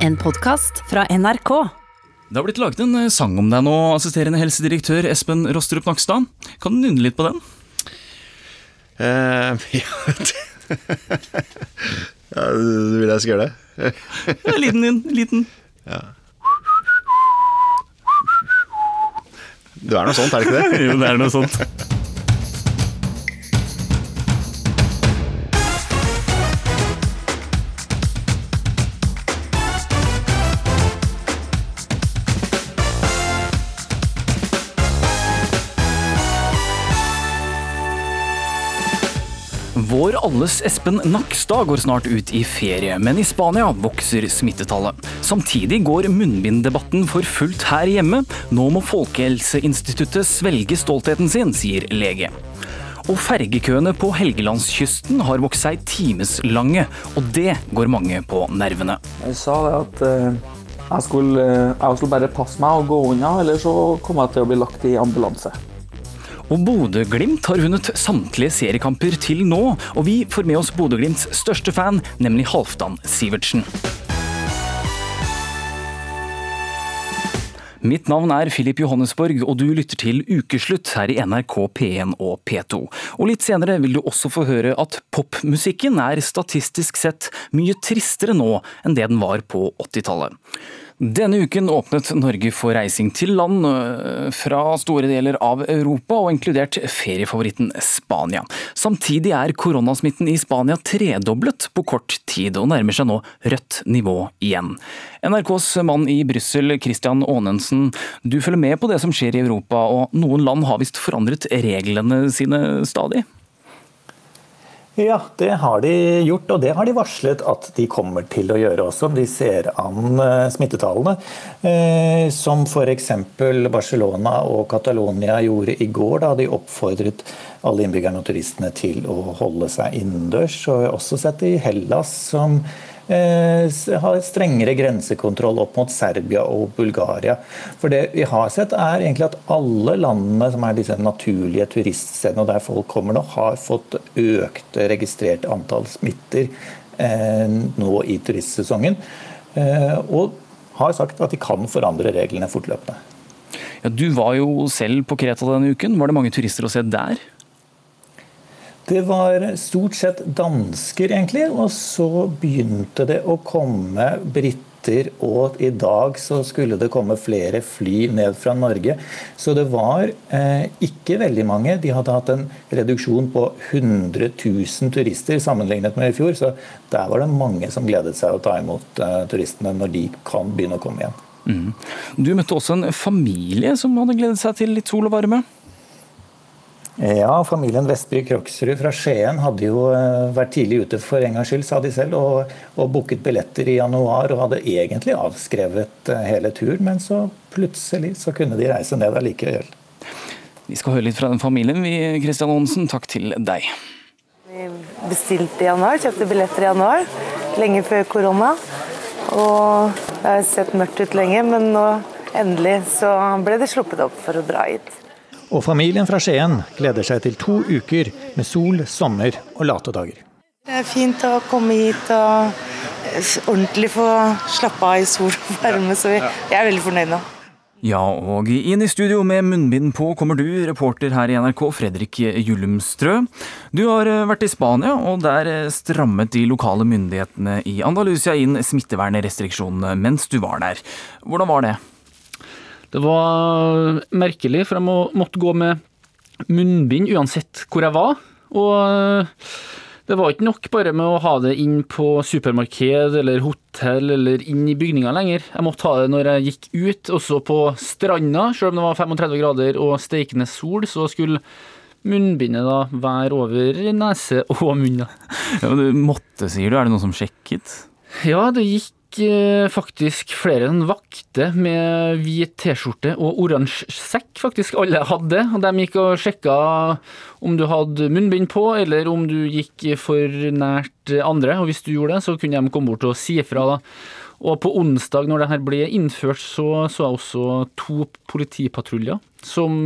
En podkast fra NRK. Det har blitt laget en eh, sang om deg nå, assisterende helsedirektør Espen Rostrup Nakstad. Kan du nynne litt på den? Uh, ja, ja, du vil jeg skal gjøre det? En liten, nynn. liten. Du er noe sånt, er det ikke det? Jo, det er noe sånt. Alles Espen Nakstad går snart ut i ferie, men i Spania vokser smittetallet. Samtidig går munnbinddebatten for fullt her hjemme. Nå må Folkehelseinstituttet svelge stoltheten sin, sier lege. Og fergekøene på Helgelandskysten har vokst seg timeslange, og det går mange på nervene. Jeg sa det at eh, jeg, skulle, eh, jeg skulle bare passe meg og gå unna, eller så kommer jeg til å bli lagt i ambulanse. Og Bodø-Glimt har vunnet samtlige seriekamper til nå, og vi får med oss Bodø-Glimts største fan, nemlig Halvdan Sivertsen. Mitt navn er Filip Johannesborg, og du lytter til Ukeslutt her i NRK P1 og P2. Og litt senere vil du også få høre at popmusikken er statistisk sett mye tristere nå enn det den var på 80-tallet. Denne uken åpnet Norge for reising til land øh, fra store deler av Europa, og inkludert feriefavoritten Spania. Samtidig er koronasmitten i Spania tredoblet på kort tid, og nærmer seg nå rødt nivå igjen. NRKs mann i Brussel, Christian Aanensen, du følger med på det som skjer i Europa, og noen land har visst forandret reglene sine stadig? Ja, det har de gjort, og det har de varslet at de kommer til å gjøre også. De ser an eh, smittetallene, eh, som f.eks. Barcelona og Catalonia gjorde i går, da de oppfordret alle innbyggerne og turistene til å holde seg innendørs. Og også sett i Hellas som har strengere grensekontroll opp mot Serbia og Bulgaria. For det vi har sett er egentlig at alle landene som er disse naturlige turiststedene, og der folk kommer nå, har fått økt registrert antall smitter nå i turistsesongen. Og har sagt at de kan forandre reglene fortløpende. Ja, du var jo selv på Kreta denne uken. Var det mange turister å se der? Det var stort sett dansker, egentlig. Og så begynte det å komme briter. Og i dag så skulle det komme flere fly ned fra Norge. Så det var eh, ikke veldig mange. De hadde hatt en reduksjon på 100 000 turister sammenlignet med i fjor. Så der var det mange som gledet seg å ta imot eh, turistene når de kan begynne å komme igjen. Mm. Du møtte også en familie som hadde gledet seg til litt sol og varme? Ja, familien Vestby Kroksrud fra Skien hadde jo eh, vært tidlig ute for en gangs skyld, sa de selv, og, og booket billetter i januar og hadde egentlig avskrevet eh, hele turen, men så plutselig så kunne de reise ned allikevel. Vi skal høre litt fra den familien, vi, Kristian Aansen. Takk til deg. Vi bestilte i januar, kjøpte billetter i januar, lenge før korona. Og det har sett mørkt ut lenge, men nå endelig så ble det sluppet opp for å dra hit. Og familien fra Skien gleder seg til to uker med sol, sommer og late dager. Det er fint å komme hit og ordentlig få slappe av i sol og varme, så jeg er veldig fornøyd nå. Ja, og inn i studio med munnbind på kommer du, reporter her i NRK, Fredrik Jullumstrø. Du har vært i Spania, og der strammet de lokale myndighetene i Andalusia inn smittevernrestriksjonene mens du var der. Hvordan var det? Det var merkelig, for jeg må, måtte gå med munnbind uansett hvor jeg var. Og eh, det var ikke nok bare med å ha det inn på supermarked eller hotell eller inn i bygninger lenger. Jeg måtte ha det når jeg gikk ut, også på stranda. Selv om det var 35 grader og steikende sol, så skulle munnbindet da være over nese og munn. Ja, du måtte, sier du. Er det noen som sjekket? Ja, det gikk faktisk flere enn vakter med hvit T-skjorte og oransje sekk, faktisk. Alle hadde. De gikk og sjekka om du hadde munnbind på, eller om du gikk for nært andre. Og hvis du gjorde det, så kunne de komme bort og si ifra. da. Og på onsdag, når det her ble innført, så så jeg også to politipatruljer som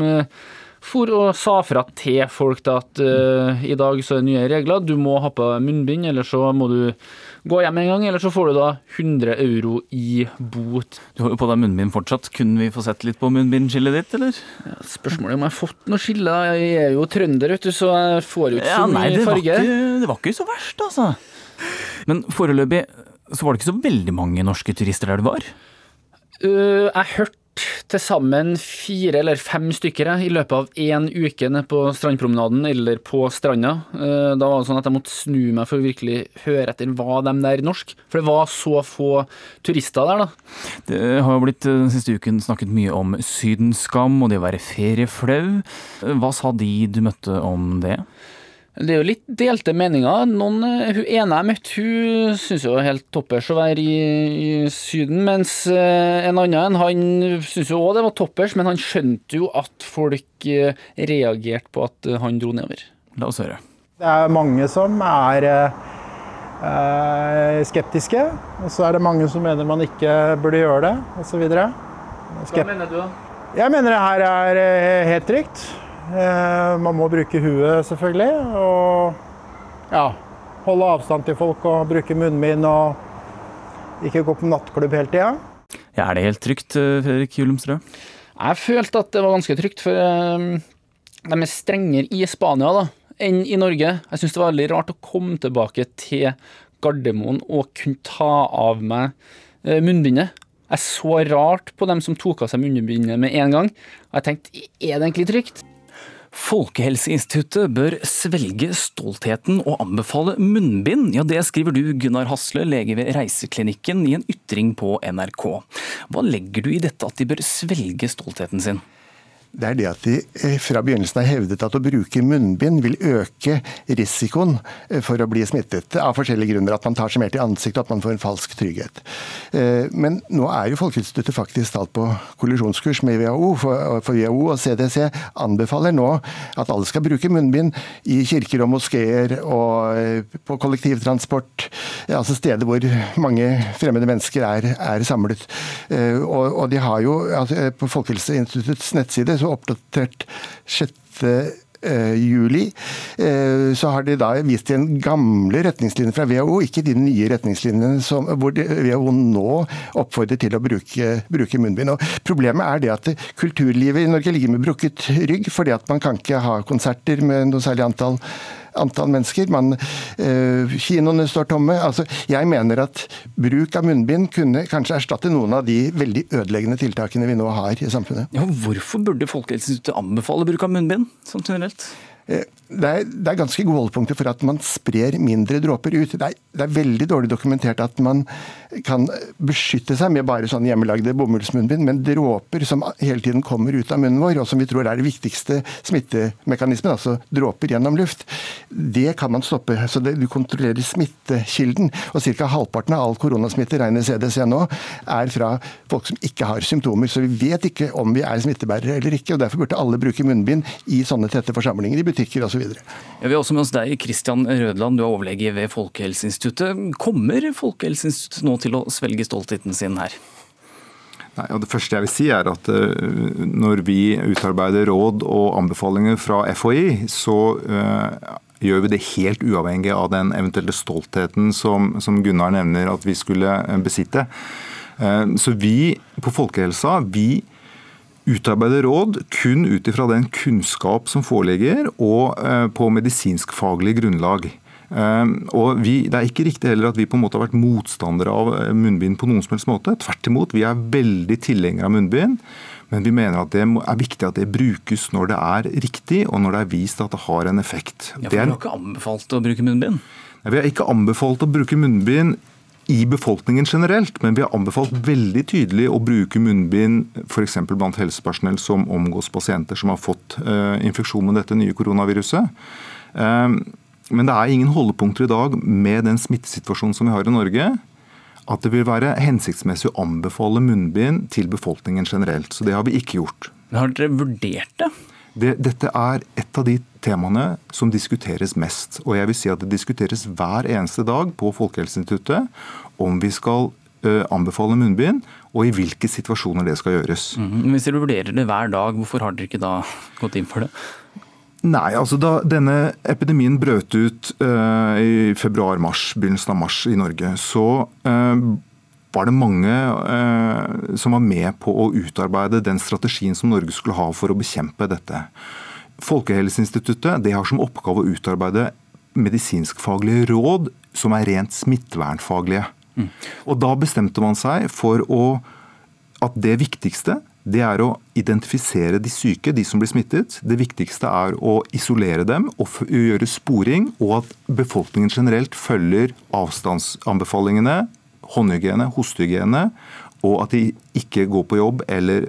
for og sa fra til folk da, at uh, i dag så er det nye regler, du må ha på munnbind, eller så må du gå hjem en gang, eller så får du da 100 euro i bot. Du har jo på deg munnbind fortsatt. Kunne vi få sett litt på munnbindskillet ditt, eller? Ja, spørsmålet om jeg har fått noe skille. Jeg er jo trønder, vet du, så jeg får jo ikke ja, så mye nei, farge. Det var ikke så verst, altså. Men foreløpig så var det ikke så veldig mange norske turister der du var? Uh, jeg hørte til sammen fire eller fem stykker i løpet av én uke nede på strandpromenaden eller på stranda. Uh, da var det sånn at jeg måtte snu meg for å virkelig høre etter hva de der norsk. For det var så få turister der, da. Det har jo blitt den siste uken snakket mye om sydenskam og det å være ferieflau. Hva sa de du møtte om det? Det er jo litt delte meninger. Noen, hun ene jeg møtte, hun syns jo det helt toppers å være i, i Syden, mens eh, en annen han syns jo òg det var toppers, men han skjønte jo at folk eh, reagerte på at eh, han dro nedover. La oss høre. Det er mange som er eh, skeptiske, og så er det mange som mener man ikke burde gjøre det, osv. Hva mener du, da? Jeg mener det her er eh, helt trygt. Eh, man må bruke huet, selvfølgelig. Og ja, holde avstand til folk og bruke munnbind og ikke gå på nattklubb hele tida. Ja, er det helt trygt, Erik Fredrik Julumstrø? Jeg følte at det var ganske trygt, for um, de er strengere i Spania da, enn i Norge. Jeg syns det var veldig rart å komme tilbake til Gardermoen og kunne ta av meg munnbindet. Jeg så rart på dem som tok av seg munnbindet med en gang. Og jeg tenkte, er det egentlig trygt? Folkehelseinstituttet bør svelge stoltheten og anbefale munnbind. Ja, Det skriver du, Gunnar Hasle, lege ved Reiseklinikken, i en ytring på NRK. Hva legger du i dette at de bør svelge stoltheten sin? Det er det at de eh, fra begynnelsen har hevdet at å bruke munnbind vil øke risikoen eh, for å bli smittet, av forskjellige grunner. At man tar seg mer til ansiktet, at man får en falsk trygghet. Eh, men nå er jo Folkehelseinstituttet faktisk talt på kollisjonskurs med WHO, for WHO og CDC anbefaler nå at alle skal bruke munnbind i kirker og moskeer og på kollektivtransport, altså steder hvor mange fremmede mennesker er, er samlet. Og de har jo, altså, på Folkehelseinstituttets nettside så oppdatert 6 juli, så har de da vist til en gamle retningslinjer fra WHO, ikke de nye retningslinjene som, hvor WHO nå oppfordrer til å bruke, bruke munnbind. Og problemet er det at kulturlivet i Norge ligger med brukket rygg, fordi at man kan ikke ha konserter med noe særlig antall antall mennesker. Man, øh, kinoene står tomme. Altså, jeg mener at bruk av munnbind kunne kanskje erstatte noen av de veldig ødeleggende tiltakene vi nå har i samfunnet. Ja, hvorfor burde Folkehelseinstituttet anbefale bruk av munnbind, sånn generelt? Eh, det er, det er, ganske gode holdepunkter for at man sprer mindre dråper ut. Det er, det er, veldig dårlig dokumentert at man kan beskytte seg med bare sånn hjemmelagde bomullsmunnbind, men dråper som hele tiden kommer ut av munnen vår, og som vi tror er det viktigste smittemekanismen, altså dråper gjennom luft, det kan man stoppe. Så det, du kontrollerer smittekilden. Og ca. halvparten av all koronasmitte, regner CDC nå, er fra folk som ikke har symptomer. Så vi vet ikke om vi er smittebærere eller ikke, og derfor burde alle bruke munnbind i sånne tette forsamlinger. i butikker osv. Ja, vi har også med oss deg, Kristian Rødland, du er overlege ved Folkehelseinstituttet. Kommer Folkehelseinstituttet nå til å svelge stoltheten sin her? Nei, og det første jeg vil si er at uh, Når vi utarbeider råd og anbefalinger fra FHI, så uh, gjør vi det helt uavhengig av den eventuelle stoltheten som, som Gunnar nevner at vi skulle eh, besitte. Så vi på Folkehelsa vi utarbeider råd kun ut ifra den kunnskap som foreligger, og eh, på medisinskfaglig grunnlag. Eh, og vi, Det er ikke riktig heller at vi på en måte har vært motstandere av eh, munnbind på noen som helst måte. Tvert imot, vi er veldig tilhengere av munnbind. Men vi mener at det er viktig at det brukes når det er riktig, og når det er vist at det har en effekt. Ja, for Du har ikke anbefalt å bruke munnbind? Vi har ikke anbefalt å bruke munnbind i befolkningen generelt, men vi har anbefalt veldig tydelig å bruke munnbind f.eks. blant helsepersonell som omgås pasienter som har fått uh, infeksjon med dette nye koronaviruset. Uh, men det er ingen holdepunkter i dag med den smittesituasjonen som vi har i Norge, at det vil være hensiktsmessig å anbefale munnbind til befolkningen generelt. Så det har vi ikke gjort. Men Har dere vurdert det? det? Dette er et av de temaene som diskuteres mest. Og jeg vil si at det diskuteres hver eneste dag på Folkehelseinstituttet om vi skal anbefale munnbind, og i hvilke situasjoner det skal gjøres. Mm, hvis dere vurderer det hver dag, hvorfor har dere ikke da gått inn for det? Nei, altså Da denne epidemien brøt ut uh, i februar-mars, begynnelsen av mars i Norge, så uh, var det mange uh, som var med på å utarbeide den strategien som Norge skulle ha for å bekjempe dette. Folkehelseinstituttet det har som oppgave å utarbeide medisinskfaglige råd som er rent smittevernfaglige. Mm. Og Da bestemte man seg for å, at det viktigste det er å identifisere de syke, de som blir smittet. Det viktigste er å isolere dem og gjøre sporing, og at befolkningen generelt følger avstandsanbefalingene, håndhygiene, hostehygiene, og at de ikke går på jobb eller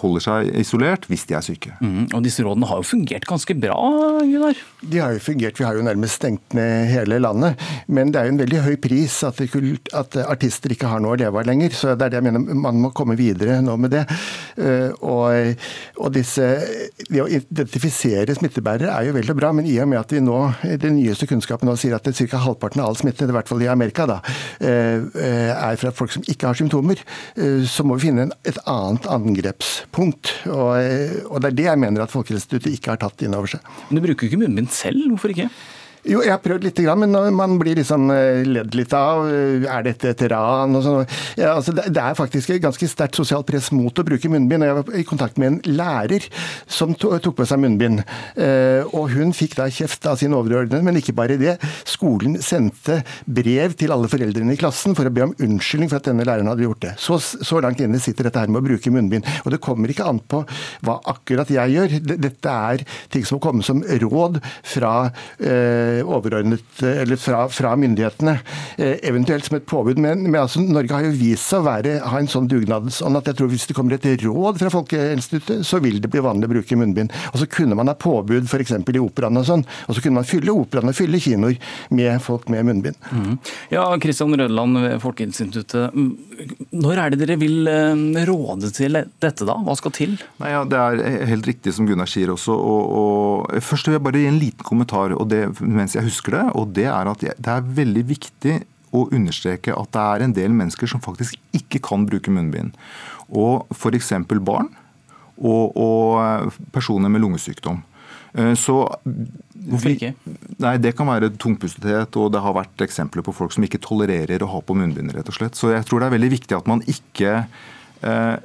holder seg isolert hvis de er syke. Mm, og Disse rådene har jo fungert ganske bra, Gunnar? De har jo fungert, Vi har jo nærmest stengt ned hele landet. Men det er jo en veldig høy pris at, at artister ikke har noe å leve av lenger. Så det er det jeg mener, man må komme videre nå med det. Og, og disse, det å identifisere smittebærere er jo vel og bra, men i og med at vi nå, den nyeste kunnskapen nå sier at ca. halvparten av all smitte, i hvert fall i Amerika, da, er fra folk som ikke har symptomer, så må vi finne et annet angrepspunkt. Og, og det er det jeg mener at Folkehelseinstituttet ikke har tatt inn over seg. Men du bruker ikke munnbind selv, hvorfor ikke? Jo, jeg har prøvd litt, men man blir liksom ledd litt av. Er dette et ran? og sånn. Ja, altså, det er faktisk et ganske sterkt sosialt press mot å bruke munnbind. Jeg var i kontakt med en lærer som tok på seg munnbind. Og hun fikk da kjeft av sin overordnede, men ikke bare det. Skolen sendte brev til alle foreldrene i klassen for å be om unnskyldning for at denne læreren hadde gjort det. Så, så langt inne sitter dette her med å bruke munnbind. Og det kommer ikke an på hva akkurat jeg gjør. Dette er ting som må komme som råd fra eh, overordnet, eller fra, fra myndighetene, eh, eventuelt som et påbud. Men, men altså, Norge har jo vist seg å være, ha en sånn dugnadsånd at jeg tror hvis det kommer et råd fra Folkeinstituttet, så vil det bli vanlig å bruke munnbind. Og så kunne man ha påbud f.eks. i operaen og sånn, og så kunne man fylle operaen og fylle kinoer med folk med munnbind. Mm. Ja, Kristian Rødland ved Folkeinstituttet. Når er det dere vil eh, råde til dette, da? Hva skal til? Nei, ja, Det er helt riktig som Gunnar sier også. Og, og først vil jeg bare gi en liten kommentar. og det mens jeg husker det. Og det er at det er veldig viktig å understreke at det er en del mennesker som faktisk ikke kan bruke munnbind. Og f.eks. barn og, og, personer med lungesykdom. Eh, så Hvorfor ikke? Nei, Det kan være tungpustethet, og det har vært eksempler på folk som ikke tolererer å ha på munnbind. rett og slett. Så jeg tror det er veldig viktig at man ikke eh,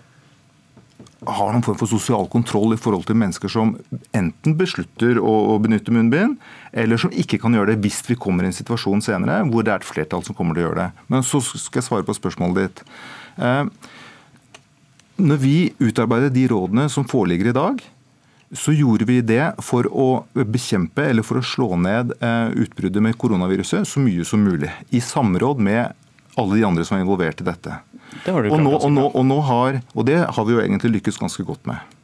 har noen form for sosial kontroll i forhold til mennesker som enten beslutter å, benytte munnbind, eller som ikke kan gjøre det hvis vi kommer i en situasjon senere hvor det er et flertall som kommer til å gjøre det. Men så skal jeg svare på spørsmålet ditt. Eh, når vi utarbeider de rådene som foreligger i dag, så gjorde vi det for å bekjempe eller for å slå ned eh, utbruddet med koronaviruset så mye som mulig. I samråd med alle de andre som er involvert i dette. Det og, nå, og, nå, og, nå har, og det har vi jo egentlig lykkes ganske godt med.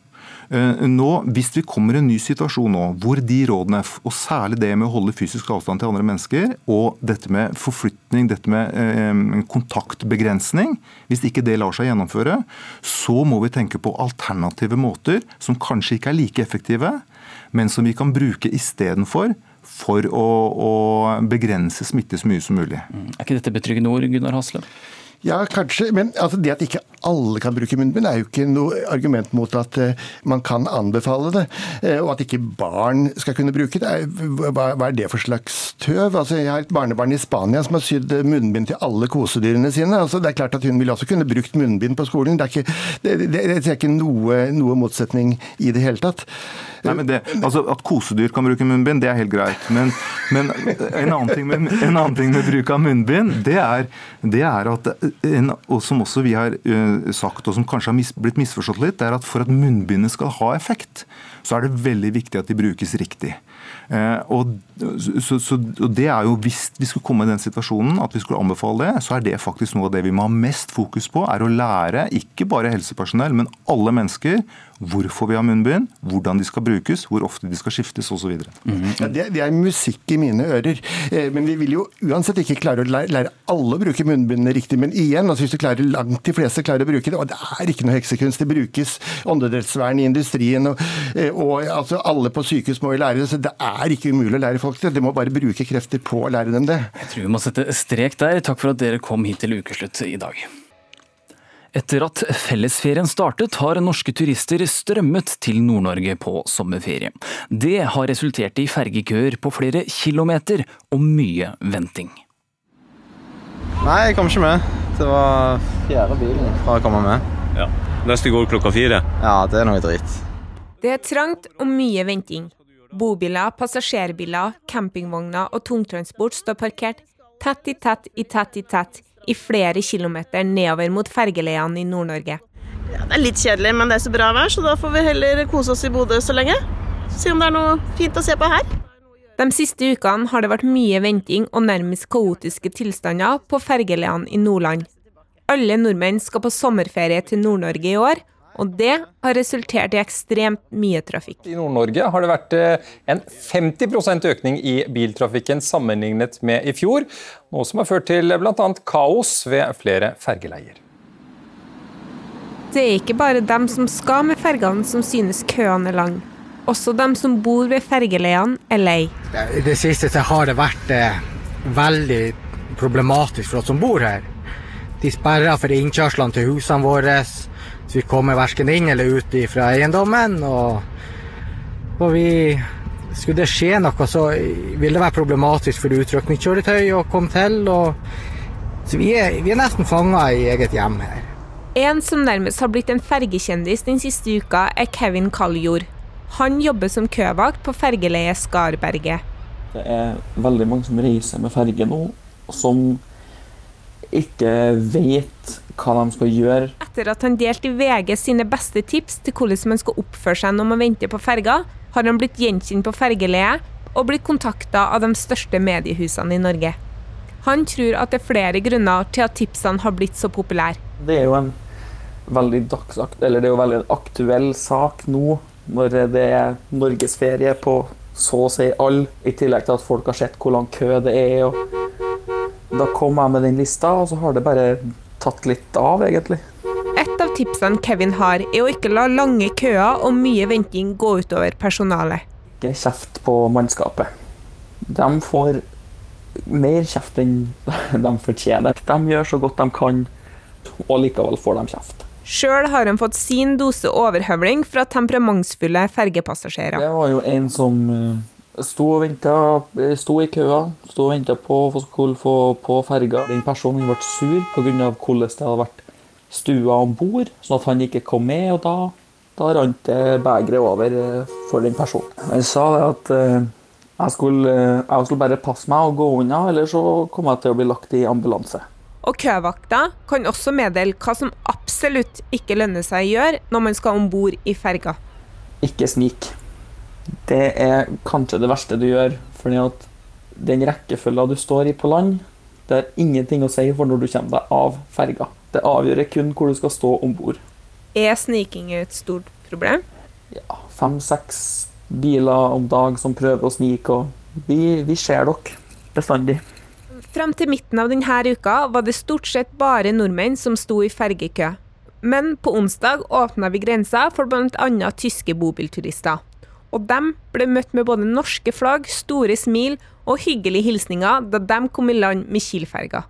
Eh, nå, Hvis vi kommer i en ny situasjon nå, hvor de rådene, og særlig det med å holde fysisk avstand til andre mennesker, og dette med forflytning, dette med eh, kontaktbegrensning, hvis ikke det lar seg gjennomføre, så må vi tenke på alternative måter som kanskje ikke er like effektive, men som vi kan bruke istedenfor for å, å begrense smitte så mye som mulig. Mm. Er ikke dette betryggende ord, Gunnar Hasle? Ja, kanskje. Men altså, det at ikke alle kan bruke munnbind, er jo ikke noe argument mot at uh, man kan anbefale det. Uh, og at ikke barn skal kunne bruke det. Hva, hva, er det for slags tøv? Altså, jeg har et barnebarn i Spania som har sydd munnbind til alle kosedyrene sine. Altså, det er klart at Hun ville også kunne brukt munnbind på skolen. Det er ikke, det, det, det er ikke noe, noe motsetning i det hele tatt. Nei, men det, altså At kosedyr kan bruke munnbind, det er helt greit. Men, men en, annen ting med, en annen ting med bruk av munnbind, det er, det er at en, og som også vi har uh, sagt, og som kanskje har mis, blitt misforstått litt, det er at for at munnbindet skal ha effekt, så er det veldig viktig at de brukes riktig. Uh, og, så, så, og det er jo Hvis vi skulle komme i den situasjonen at vi skulle anbefale det, så er det faktisk noe av det vi må ha mest fokus på. Er å lære ikke bare helsepersonell, men alle mennesker hvorfor vi har munnbind, hvordan de skal brukes, hvor ofte de skal skiftes osv. Mm. Ja, det, det, er musikk i mine ører. Eh, men vi vil jo uansett ikke klare å lære, lære alle å bruke munnbindene riktig. Men igjen, altså hvis du klarer langt de fleste klarer å bruke det, og det er ikke noe heksekunst, det brukes åndedrettsvern i industrien, og, eh, og altså, alle på sykehus må jo lære det, så det er ikke umulig å lære folk det. De må bare bruke krefter på å lære dem det. Jeg tror vi må sette strek der. Takk for at dere kom hit til ukeslutt i dag. Etter at fellesferien startet, har norske turister strømmet til Nord-Norge på sommerferie. Det har resultert i fergekøer på flere kilometer og mye venting. Nei, jeg kom ikke med. Det var fjerde bilen fra å komme med. Ja. Neste går klokka fire? Ja, det er noe dritt. Det er trangt og mye venting. Bobiler, passasjerbiler, campingvogner og tungtransport står parkert tett i tett i tett i tett i flere kilometer nedover mot fergeleiene i Nord-Norge. Ja, det er litt kjedelig, men det er så bra vær, så da får vi heller kose oss i Bodø så lenge. Se om det er noe fint å se på her. De siste ukene har det vært mye venting og nærmest kaotiske tilstander på fergeleiene i Nordland. Alle nordmenn skal på sommerferie til Nord-Norge i år, og det har resultert i ekstremt mye trafikk. I Nord-Norge har det vært eh, en 50% økning i biltrafikken sammenlignet med i fjor, noe som har ført til bl.a. kaos ved flere fergeleier. Det er ikke bare dem som skal med fergene som synes køene er lang. Også dem som bor ved fergeleiene er lei. I det siste har det vært eh, veldig problematisk for oss som bor her. De sperrer for innkjørslene til husene våre. Så vi kommer verken inn eller ut fra eiendommen. Og, og vi Skulle det skje noe, så vil det være problematisk for utrykningskjøretøy å komme til. Og, så vi er, vi er nesten fanga i eget hjem her. En som nærmest har blitt en fergekjendis den siste uka, er Kevin Kalljord. Han jobber som køvakt på fergeleiet Skarberget. Det er veldig mange som reiser med ferge nå, som ikke vet hva de skal gjøre. Etter at han delte i VG sine beste tips til hvordan man skal oppføre seg når man venter på ferga, har han blitt gjenkjent på fergeleiet og blitt kontakta av de største mediehusene i Norge. Han tror at det er flere grunner til at tipsene har blitt så populære. Det er jo en veldig dagsakt, eller det er jo veldig aktuell sak nå, når det er norgesferie på så å si alle, i tillegg til at folk har sett hvor lang kø det er. og Da kom jeg med den lista, og så har det bare tatt litt av, egentlig. Et av tipsene Kevin har, er å ikke la lange køer og mye venting gå utover personalet. Ikke kjeft på mannskapet. De får mer kjeft enn de fortjener. De gjør så godt de kan, og likevel får de kjeft. Sjøl har han fått sin dose overhøvling fra temperamentsfulle fergepassasjerer. Det var jo en som sto og venta, sto i køa, sto og venta på å få på ferga. Den personen ble sur pga. hvordan det hadde vært stua om bord, sånn at han ikke kom med. og Da, da rant begeret over for den personen. Han sa det at jeg skulle, jeg skulle bare passe meg og gå unna, eller så kom jeg til å bli lagt i ambulanse. Og køvakta kan også meddele hva som absolutt ikke lønner seg å gjøre når man skal om bord i ferga. Ikke snik. Det er kanskje det verste du gjør. fordi at den rekkefølga du står i på land, det har ingenting å si for når du kommer deg av ferga. Det avgjør kun hvor du skal stå om bord. Er sniking et stort problem? Ja, fem-seks biler om dag som prøver å snike. og Vi, vi ser dere bestandig. Fram til midten av denne uka var det stort sett bare nordmenn som sto i fergekø. Men på onsdag åpna vi grensa for bl.a. tyske bobilturister. Og de ble møtt med både norske flagg, store smil og hyggelige hilsninger da de kom i land med Kiel-ferga.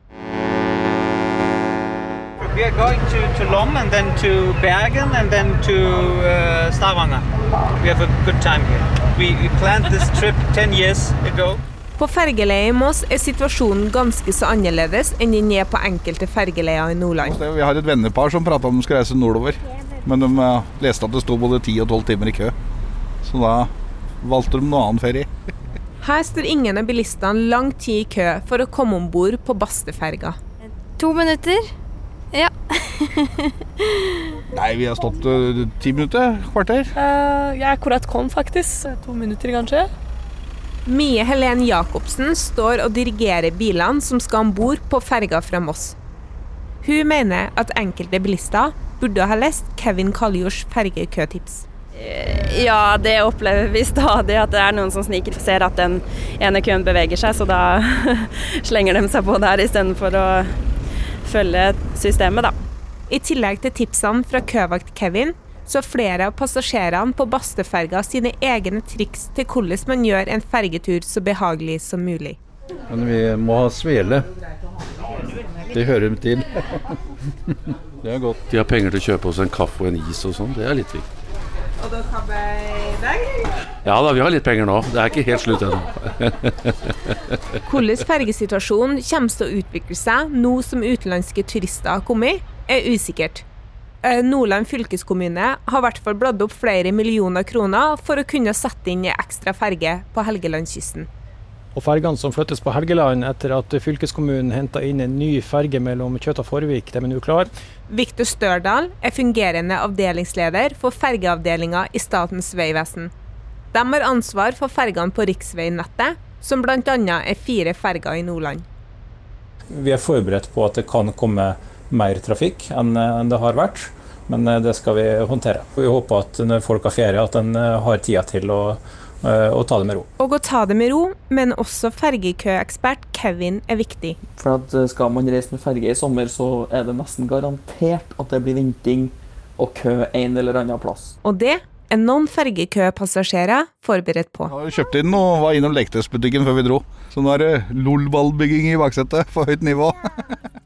We are going to, to Lom and then to Bergen and then to uh, Stavanger. We have a good time here. We, we planned this trip 10 years ago. På fergeleiet i Moss er situasjonen ganske så annerledes enn den er på enkelte fergeleier i Nordland. Vi har et vennepar som prata om de skal reise nordover, men de uh, leste at det sto både 10 og 12 timer i kø. Så da valgte de noe annen ferie. Her står ingen av bilistene lang tid i kø for å komme om bord på Basteferga. To minutter. Ja. Nei, vi har stått uh, ti minutter, kvarter. Uh, jeg akkurat kom, faktisk. To minutter, kanskje. Mie Helen Jacobsen står og dirigerer bilene som skal om bord på ferga fra Moss. Hun mener at enkelte bilister burde ha lest Kevin Kaljords fergekøtips. Ja, det opplever vi stadig, at det er noen som sniker. Ser at den ene køen beveger seg, så da slenger de seg på der istedenfor å følge systemet, da. I tillegg til tipsene fra køvakt Kevin, så flere av passasjerene på Bastøferga sine egne triks til hvordan man gjør en fergetur så behagelig som mulig. Men vi må ha svele. Det hører til. Det er godt. De har penger til å kjøpe oss en kaffe og en is og sånn. Det er litt viktig. Og dere har vi deg? Ja da, vi har litt penger nå. Det er ikke helt slutt ennå. Hvordan fergesituasjonen kommer til å utvikle seg nå som utenlandske turister har kommet, er usikkert. Eh, Nordland fylkeskommune har i hvert fall bladd opp flere millioner kroner for å kunne sette inn en ekstra ferge på Helgelandskysten. Og fergene som flyttes på Helgeland etter at fylkeskommunen henta inn en ny ferge mellom Kjøt og Forvik, de er nå klar. Viktor Størdal er fungerende avdelingsleder for fergeavdelinga i Statens vegvesen. De har ansvar for fergene på riksveinettet, som bl.a. er fire ferger i Nordland. Vi er forberedt på at det kan komme mer trafikk enn det har vært, men eh, det skal vi håndtere. Vi håper at når folk har ferie, at en eh, har tida til å, eh, å ta det med ro. Og å ta det med ro, men også fergekøekspert Kevin er viktig. For at eh, Skal man reise med ferge i sommer, så er det nesten garantert at det blir venting og kø en eller annen plass. Og det er noen fergekøpassasjerer forberedt på. Vi kjøpte inn og var innom leketøysbutikken før vi dro. Så nå er det LOL-ballbygging i baksetet på høyt nivå.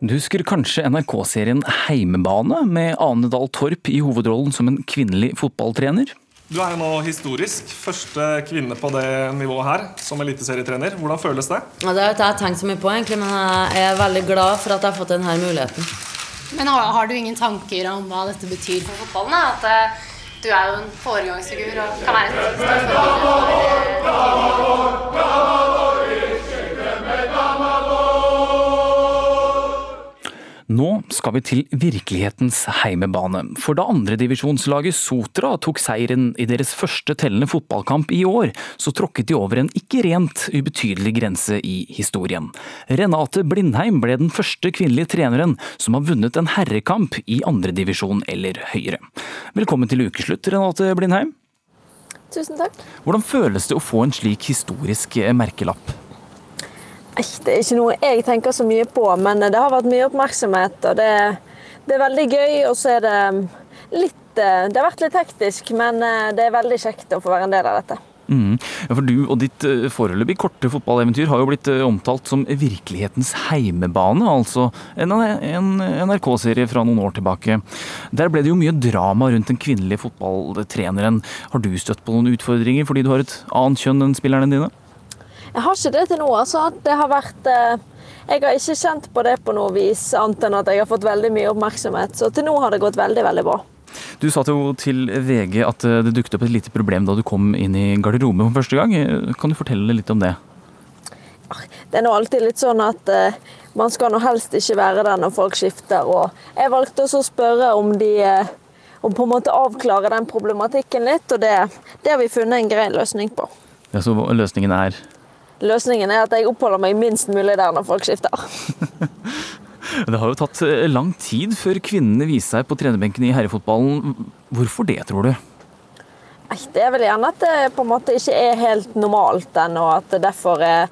Du husker kanskje NRK-serien Heimebane, med Ane Dahl Torp i hovedrollen som en kvinnelig fotballtrener? Du er jo nå historisk første kvinne på det nivået her som eliteserietrener. Hvordan føles det? Ja, det har jeg tenkt så mye på, egentlig, men jeg er veldig glad for at jeg har fått denne muligheten. Men har, har du ingen tanker om hva dette betyr for fotballen? Da? At uh, du er jo en foregangsfigur og kan være en stor forbilde for Nå skal vi til virkelighetens heimebane, for da andredivisjonslaget Sotra tok seieren i deres første tellende fotballkamp i år, så tråkket de over en ikke rent ubetydelig grense i historien. Renate Blindheim ble den første kvinnelige treneren som har vunnet en herrekamp i andredivisjon eller høyere. Velkommen til ukeslutt, Renate Blindheim. Tusen takk. Hvordan føles det å få en slik historisk merkelapp? Det er ikke noe jeg tenker så mye på, men det har vært mye oppmerksomhet. og Det, det er veldig gøy, og så er det litt eh, Det har vært litt hektisk, men eh, det er veldig kjekt å få være en del av dette. Mm. Ja, for Du og ditt eh, foreløpig korte fotballeventyr har jo blitt omtalt som virkelighetens heimebane, altså en, en NRK-serie fra noen år tilbake. Der ble det jo mye drama rundt den kvinnelige fotballtreneren. Har du støtt på noen utfordringer fordi du har et annet kjønn enn spillerne dine? Jeg har ikke det til nå. altså. Det har vært eh, Jeg har ikke kjent på det på noe vis, annet enn at jeg har fått veldig mye oppmerksomhet. Så til nå har det gått veldig, veldig bra. Du sa jo til VG at eh, det dukket opp et lite problem da du kom inn i garderoben for første gang. Kan du fortelle litt om det? Det er nå alltid litt sånn at eh, man skal nå helst ikke være der når folk skifter. Og jeg valgte også å spørre om de eh, om på en måte avklare den problematikken litt, og det, det har vi funnet en grei løsning på. Ja, så løsningen er Løsningen er at jeg oppholder meg minst mulig der når folk skifter. Det har jo tatt eh, lang tid før kvinnene viser seg på trenerbenken i herrefotballen. Hvorfor det, tror du? Det er vel gjerne at det på en måte ikke er helt normalt ennå, at det derfor er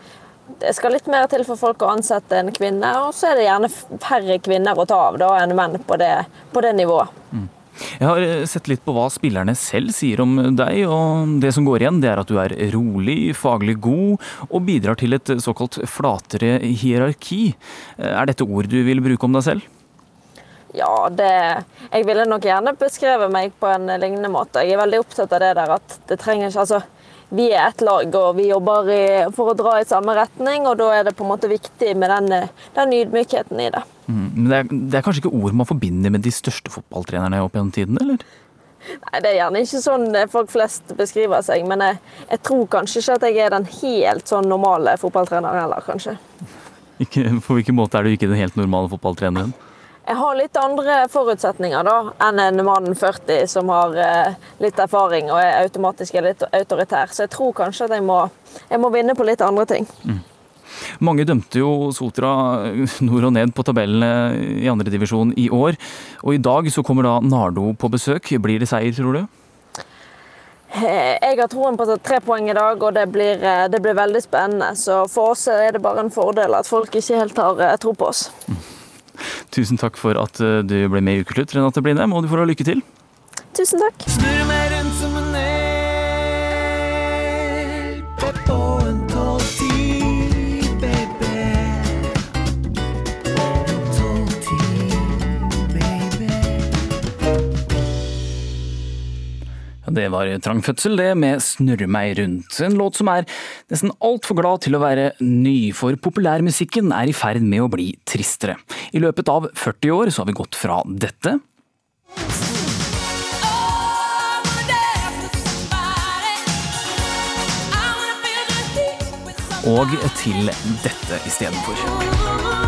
det skal litt mer til for folk å ansette en kvinne, og så er det gjerne færre kvinner å ta av da, enn menn på det, på det nivået. Mm. Jeg har eh, sett litt på hva spillerne selv sier om deg, og det som går igjen, det er at du er rolig, faglig god og bidrar til et såkalt flatere hierarki. Eh, Er dette ord du vil bruke om deg selv? Ja, det Jeg ville nok gjerne beskrevet meg på en lignende måte. Jeg er veldig opptatt av det der at det trenger ikke Altså, vi er ett lag, og vi jobber i, for å dra i samme retning, og da er det på en måte viktig med den, den ydmykheten i det. Mm. Men det er, det er kanskje ikke ord man forbinder med de største fotballtrenerne opp gjennom tiden, eller? Nei, Det er gjerne ikke sånn folk flest beskriver seg, men jeg, jeg tror kanskje ikke at jeg er den helt sånn normale fotballtreneren heller, kanskje. Ikke, på hvilken måte er du ikke den helt normale fotballtreneren? Jeg har litt andre forutsetninger da, enn en mann 40 som har eh, litt erfaring og er automatisk litt autoritær. Så jeg tror kanskje at jeg må, jeg må vinne på litt andre ting. Mm. Mange dømte jo Sotra nord og ned på tabellene i andredivisjon i år. Og i dag så kommer da Nardo på besøk. Blir det seier, tror du? Jeg har troen på tre poeng i dag, og det blir, det blir, veldig spennende. Så for oss er det bare en fordel at folk ikke helt har eh, tro på oss. Tusen takk for at eh, du ble med i Ukeslutt, Renate Blindheim, og du får ha lykke til. Tusen takk. Snurr meg rundt som en elg på det var Trang fødsel, det, med 'Snurre meg rundt'. En låt som er nesten altfor glad til å være ny, for populærmusikken er i ferd med å bli tristere. I løpet av 40 år så har vi gått fra dette og til dette istedenfor.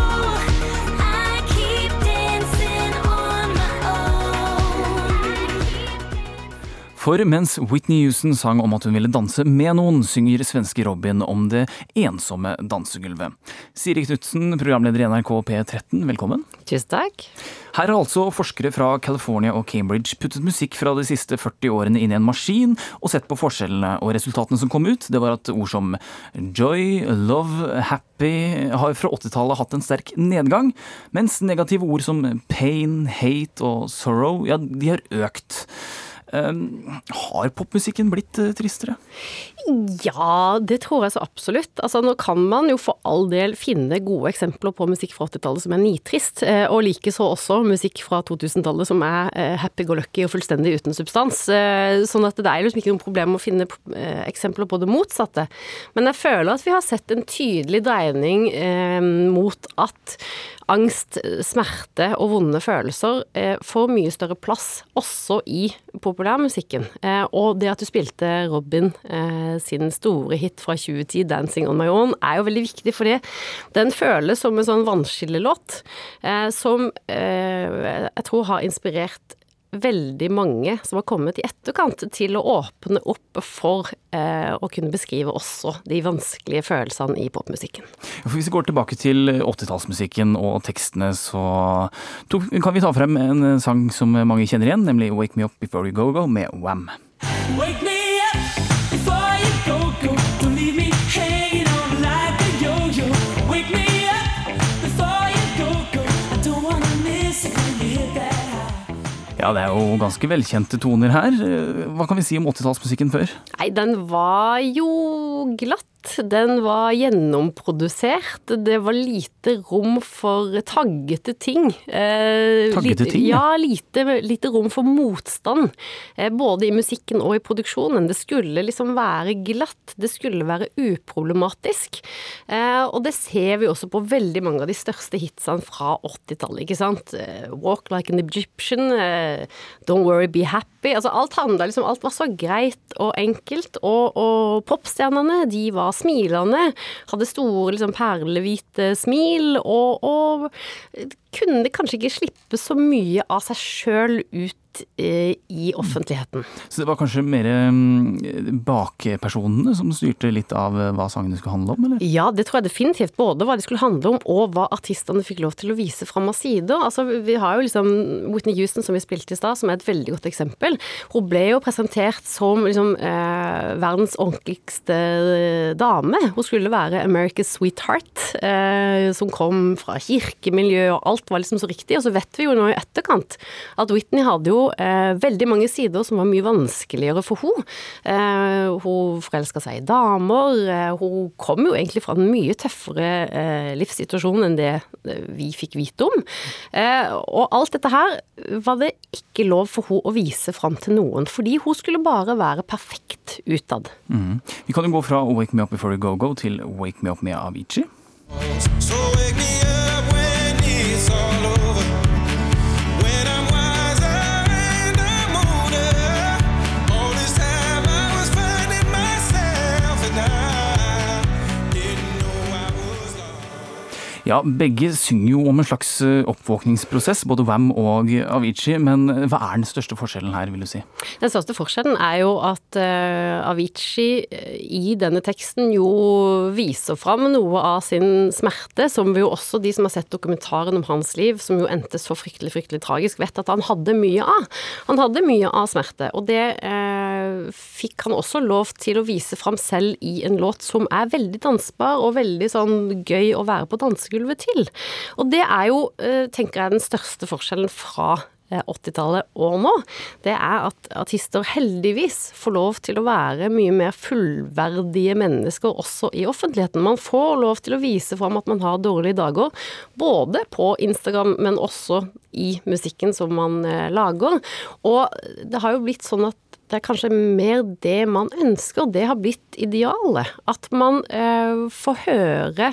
For mens Whitney Houston sang om at hun ville danse med noen, synger svenske Robin om det ensomme dansegulvet. Siri Knutsen, programleder i NRK P13, velkommen. Tusen takk. Her har altså forskere fra California og Cambridge puttet musikk fra de siste 40 årene inn i en maskin og sett på forskjellene, og resultatene som kom ut, det var at ord som joy, love, happy har fra 80-tallet hatt en sterk nedgang, mens negative ord som pain, hate og sorrow, ja, de har økt. Um, har popmusikken blitt uh, tristere? Ja, det tror jeg så absolutt. Altså, nå kan man jo for all del finne gode eksempler på musikk fra 80-tallet som er nitrist, eh, og likeså også musikk fra 2000-tallet som er eh, happy-go-lucky og fullstendig uten substans. Eh, sånn at det er liksom ikke noe problem å finne eksempler på det motsatte. Men jeg føler at vi har sett en tydelig dreining mot at angst, smerte og vonde følelser får mye større plass også i populærmusikken. Og det at du spilte Robin sin store hit fra 2010, 'Dancing on my own', er jo veldig viktig, fordi den føles som en sånn vannskillelåt eh, som eh, jeg tror har inspirert veldig mange som har kommet i etterkant til å åpne opp for eh, å kunne beskrive også de vanskelige følelsene i popmusikken. Hvis vi går tilbake til 80-tallsmusikken og tekstene, så kan vi ta frem en sang som mange kjenner igjen, nemlig 'Wake Me Up Before You Go Go' med Wam. Wake me Ja, det er jo ganske velkjente toner her. Hva kan vi si om 80-tallsmusikken før? Nei, den var jo glatt. Den var gjennomprodusert. Det var lite rom for taggete ting. Eh, taggete ting? Ja, lite, lite, rom for motstand. Eh, både i musikken og i produksjonen. Det skulle liksom være glatt. Det skulle være uproblematisk. Eh, og det ser vi også på veldig mange av de største hitsene fra 80-tallet, ikke sant. Eh, Walk like an Egyptian, eh, Don't worry, be happy. Altså alt handla liksom Alt var så greit og enkelt. Og, og popstjernene, de var smilende, hadde store liksom, perlehvite smil, og, og kunne kanskje ikke slippe så mye av seg sjøl ut eh, i offentligheten. Så det var kanskje mer mm, bakpersonene som styrte litt av eh, hva sangene skulle handle om, eller? Ja, det tror jeg definitivt. Både hva de skulle handle om, og hva artistene fikk lov til å vise fram av sider. Altså, vi har jo liksom Whitney Houston, som vi spilte i stad, som er et veldig godt eksempel. Hun ble jo presentert som liksom eh, verdens ordentligste dame. Hun skulle være America's sweetheart, eh, som kom fra kirkemiljø og alt var liksom så riktig. Og så vet vi jo nå i etterkant at Whitney hadde jo eh, veldig mange sider som var mye vanskeligere for henne. Eh, hun forelska seg i damer. Eh, hun kom jo egentlig fra en mye tøffere eh, livssituasjon enn det eh, vi fikk vite om. Eh, og alt dette her var det ikke lov for henne å vise fram til noen, fordi hun skulle bare være perfekt utad. Mm. Vi kan jo gå fra Wake Me Up Before You Go Go til Wake Me Up med Avicii. So wake me up Ja, Begge synger jo om en slags eh, oppvåkningsprosess, både Wam og Avicii. Men hva er den største forskjellen her, vil du si? Den største forskjellen er jo at uh, Avicii eh, i denne teksten jo viser fram noe av sin smerte, som jo også, de som har sett dokumentaren om hans liv, som jo endte så fryktelig, fryktelig tragisk, vet at han hadde mye av. Han hadde mye av smerte, og det uh, fikk han også lov til å vise fram selv i en låt som er veldig dansbar og veldig sånn gøy å være på dansegulvet til. Og det er jo, uh, tenker jeg, den største forskjellen fra 80-tallet og nå, det er at artister heldigvis får lov til å være mye mer fullverdige mennesker også i offentligheten. Man får lov til å vise fram at man har dårlige dager, både på Instagram, men også i musikken som man eh, lager. Og det har jo blitt sånn at det er kanskje mer det man ønsker, det har blitt idealet. At man eh, får høre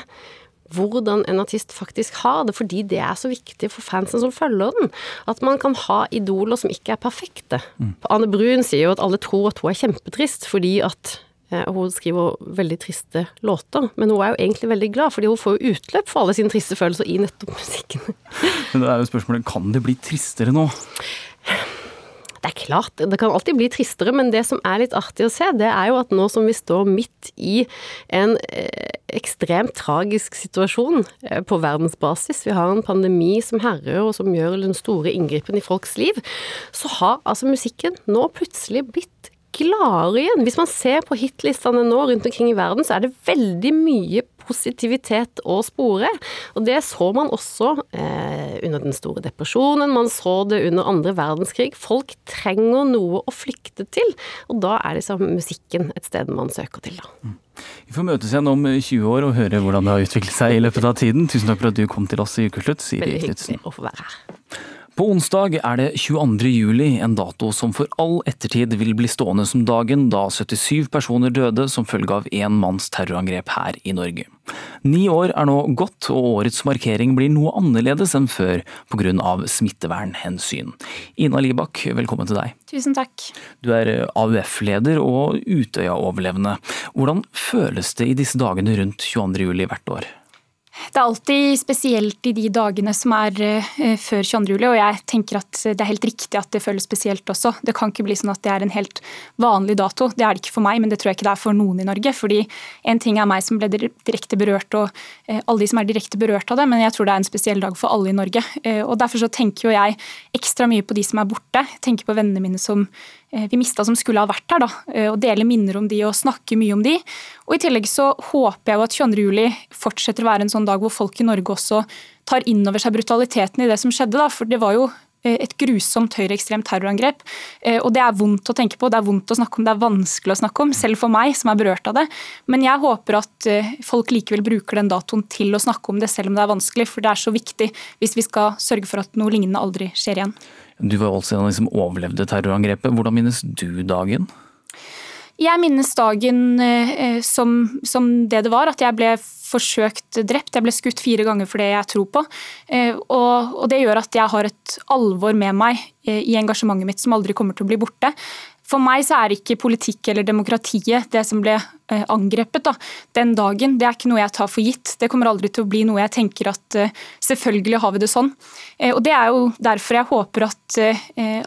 hvordan en artist faktisk har det, fordi det er så viktig for fansen som følger den. At man kan ha idoler som ikke er perfekte. Mm. Anne Brun sier jo at alle tror at hun er kjempetrist fordi at eh, hun skriver veldig triste låter, men hun er jo egentlig veldig glad, fordi hun får jo utløp for alle sine triste følelser i nettopp musikken. Men det er jo spørsmålet, kan det bli tristere nå? Det er klart, det kan alltid bli tristere, men det som er litt artig å se, det er jo at nå som vi står midt i en eh, ekstremt tragisk situasjon eh, på verdensbasis, vi har en pandemi som herrer og som gjør den store inngripen i folks liv, så har altså musikken nå plutselig blitt gladere igjen. Hvis man ser på hitlistene nå rundt omkring i verden, så er det veldig mye positivitet å spore. Og det så man også eh, under den store depresjonen, man så det under andre verdenskrig. Folk trenger noe å flykte til, og da er liksom musikken et sted man søker til, da. Vi får møtes igjen om 20 år og høre hvordan det har utviklet seg i løpet av tiden. Tusen takk for at du kom til oss i Ukeslutt, Siri Knutsen. Veldig hyggelig å få være her. På onsdag er det 22. juli, en dato som for all ettertid vil bli stående som dagen da 77 personer døde som følge av én manns terrorangrep her i Norge. Ni år er nå gått, og årets markering blir noe annerledes enn før pga. smittevernhensyn. Ina Libak, velkommen til deg. Tusen takk. Du er AUF-leder og Utøya-overlevende. Hvordan føles det i disse dagene rundt 22. juli hvert år? Det er alltid spesielt i de dagene som er uh, før 22. juli, og jeg tenker at det er helt riktig at det føles spesielt også. Det kan ikke bli sånn at det er en helt vanlig dato. Det er det ikke for meg, men det tror jeg ikke det er for noen i Norge. fordi en ting er meg som ble direkte berørt, og uh, alle de som er direkte berørt av det, men jeg tror det er en spesiell dag for alle i Norge. Uh, og Derfor så tenker jo jeg ekstra mye på de som er borte. Jeg tenker på vennene mine som vi mista som skulle ha vært her. da, og Dele minner om de og snakke mye om de. Og I tillegg så håper jeg jo at 22. juli fortsetter å være en sånn dag hvor folk i Norge også tar inn over seg brutaliteten i det som skjedde. Da. For det var jo et grusomt høyreekstremt terrorangrep. Og det er vondt å tenke på, det er vondt å snakke om, det er vanskelig å snakke om, selv for meg som er berørt av det. Men jeg håper at folk likevel bruker den datoen til å snakke om det, selv om det er vanskelig. For det er så viktig hvis vi skal sørge for at noe lignende aldri skjer igjen. Du var også en av de som overlevde terrorangrepet. Hvordan minnes du dagen? Jeg minnes dagen eh, som, som, det det var, at jeg ble forsøkt drept. Jeg ble skutt fire ganger for det jeg tror på. Eh, og, og det gjør at jeg har et alvor med meg eh, i engasjementet mitt som aldri kommer til å bli borte. For meg så er ikke politikk eller demokratiet det som ble Eh, angrepet da, den dagen. Det er ikke noe jeg tar for gitt. Det kommer aldri til å bli noe jeg tenker at uh, selvfølgelig har vi det sånn. Uh, og Det er jo derfor jeg håper at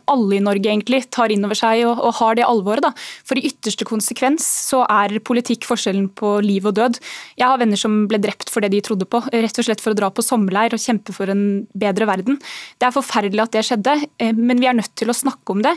alle i Norge egentlig tar inn over seg og, og har det alvoret. da. For i ytterste konsekvens så er politikk forskjellen på liv og død. Jeg har venner som ble drept for det de trodde på, rett og slett for å dra på sommerleir og kjempe for en bedre verden. Det er forferdelig at det skjedde, men vi er nødt til å snakke om det.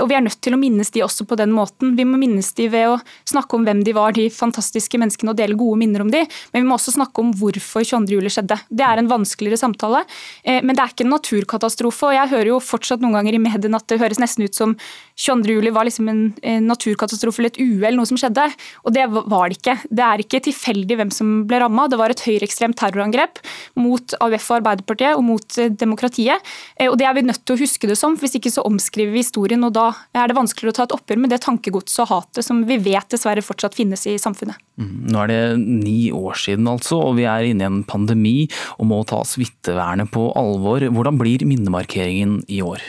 Og vi er nødt til å minnes de også på den måten. Vi må minnes de ved å snakke om hvem de var var de fantastiske menneskene og dele gode minner om de, men vi må også snakke om hvorfor 22. juli skjedde. Det er en vanskeligere samtale, eh, men det er ikke en naturkatastrofe. og Jeg hører jo fortsatt noen ganger i mediene at det høres nesten ut som 22. juli var liksom en, naturkatastrofe eller et uhell, noe som skjedde. Og det var det ikke. Det er ikke tilfeldig hvem som ble ramma. Det var et høyreekstremt terrorangrep mot AUF og Arbeiderpartiet og mot eh, demokratiet. Eh, og det er vi nødt til å huske det som, hvis ikke så omskriver vi historien. Og da er det vanskeligere å ta et oppgjør med det tankegodset og hatet som vi vet dessverre fortsatt finnes i samfunnet. Mm. Nå er det ni år siden altså, og vi er inne i en pandemi og må ta smittevernet på alvor. Hvordan blir minnemarkeringen i år?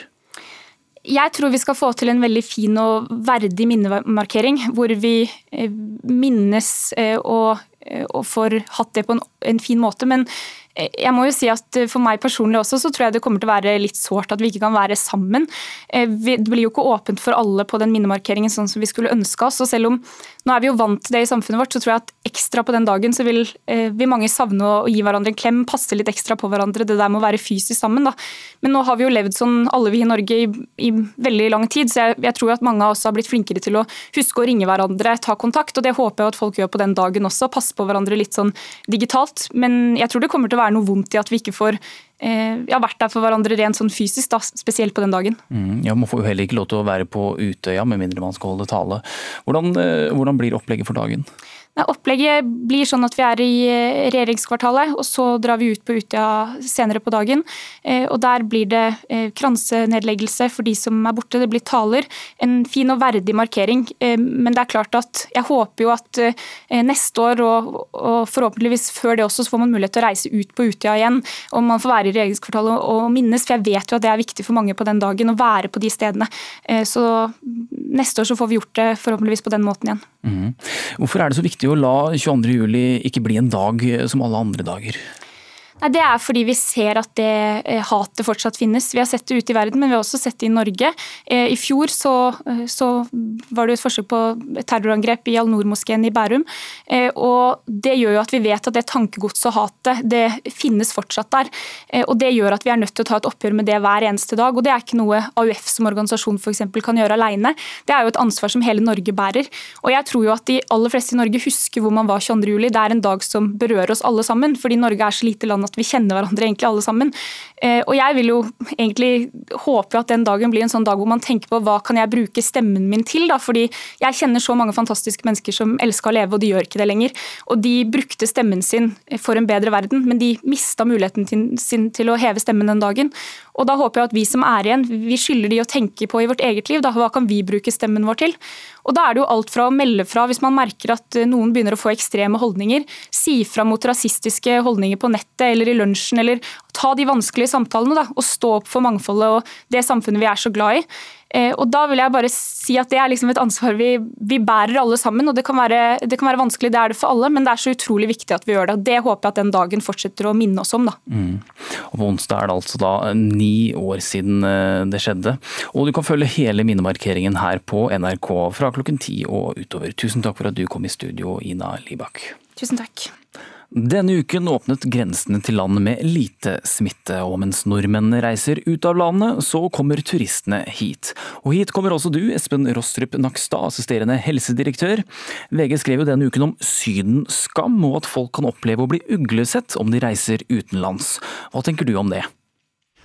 Jeg tror vi skal få til en veldig fin og verdig minnemarkering, hvor vi eh, minnes eh, og, eh, og får hatt det på en, en fin måte. Men jeg må jo si at eh, For meg personlig også så tror jeg det kommer til å være litt sårt at vi ikke kan være sammen. Eh, Det blir jo ikke åpent for alle på den minnemarkeringen sånn som vi skulle ønske oss. og selv om Nå er vi jo vant til det i samfunnet vårt, så tror jeg at ekstra på den dagen så vil eh, vi mange savne å gi hverandre en klem, passe litt ekstra på hverandre. Det der med å være fysisk sammen. da. Men nå har vi jo levd sånn alle vi i Norge i, i veldig lang tid, så jeg, jeg tror at mange av oss har blitt flinkere til å huske å ringe hverandre, ta kontakt, og det håper jeg at folk gjør på den dagen også. Passe på hverandre litt sånn digitalt. Men jeg tror det kommer til å være noe vondt i at vi ikke får eh, ja, vært der for hverandre rent sånn fysisk, da, spesielt på den dagen. Mm, ja, Man får jo heller ikke lov til å være på Utøya med mindre man skal holde tale. Hvordan, eh, hvordan blir opplegget for dagen? Nei, opplegget blir sånn at vi er i eh, regjeringskvartalet, og så drar vi ut på Utøya senere på dagen. Eh, Og Der blir det eh, kransenedleggelse for de som er borte. Det blir taler. En fin og verdig markering. Men det er klart at jeg håper jo at neste år, og, forhåpentligvis før det også, så får man mulighet til å reise ut på Utøya igjen. Og man får være i regjeringskvartalet og minnes, for jeg vet jo at det er viktig for mange på den dagen å være på de stedene. Så neste år så får vi gjort det forhåpentligvis på den måten igjen. Mm. Hvorfor er det så viktig å la 22. juli ikke bli en dag som alle andre dager? Nei, Det er fordi vi ser at det eh, hatet fortsatt finnes. Vi har sett det ute i verden, men vi har også sett det i Norge. Eh, I fjor så, eh, så var det et forsøk på terrorangrep i Al-Noor-moskeen i Bærum. Og Det gjør jo at vi vet at det tankegodset og hatet det finnes fortsatt der. Og Det gjør at vi er nødt til å ta et oppgjør med det hver eneste dag. og Det er ikke noe AUF som organisasjon for eksempel, kan gjøre alene. Det er jo et ansvar som hele Norge bærer. Og jeg tror jo at de aller fleste i Norge husker hvor man var 22. juli. Det er en dag som berører oss alle sammen, fordi Norge er så lite land at vi kjenner hverandre egentlig alle sammen. Eh, Og jeg vil jo egentlig håpe at den dagen blir en sånn dag hvor man tenker på hva kan jeg bruke stemmen min til, da, fordi jeg kjenner så mange fantastiske mennesker som elsker å leve, og de gjør ikke det lenger. Og de brukte stemmen sin for en bedre verden, men de mista muligheten sin til å heve stemmen den dagen. Og da håper jeg at vi som er igjen, vi skylder de å tenke på i vårt eget liv. Da, hva kan vi bruke stemmen vår til? Og da er det jo alt fra å melde fra hvis man merker at eh, noen begynner å få ekstreme holdninger, si fra mot rasistiske holdninger på nettet eller i lunsjen, eller ta de vanskelige samtalene da, og stå opp for mangfoldet og det samfunnet vi er så glad i. Eh, Og da vil jeg bare si at det er liksom et ansvar vi, vi bærer alle sammen. og det kan, være, det kan være vanskelig, det er det for alle, men det er så utrolig viktig at vi gjør det. og Det håper jeg at den dagen fortsetter å minne oss om. da. Mm. Og På onsdag er det altså da ni år siden eh, det skjedde. Og du kan følge hele minnemarkeringen her på NRK fra klokken ti og utover. Tusen takk for at du kom i studio, Ina Libak. Tusen takk. Denne uken åpnet grensene til land med lite smitte, og mens nordmenn reiser ut av landet, så kommer turistene hit. Og hit kommer også du, Espen Rostrup Nakstad, assisterende helsedirektør. VG skrev jo denne uken om Sydenskam, og at folk kan oppleve å bli uglesett om de reiser utenlands. Hva tenker du om det?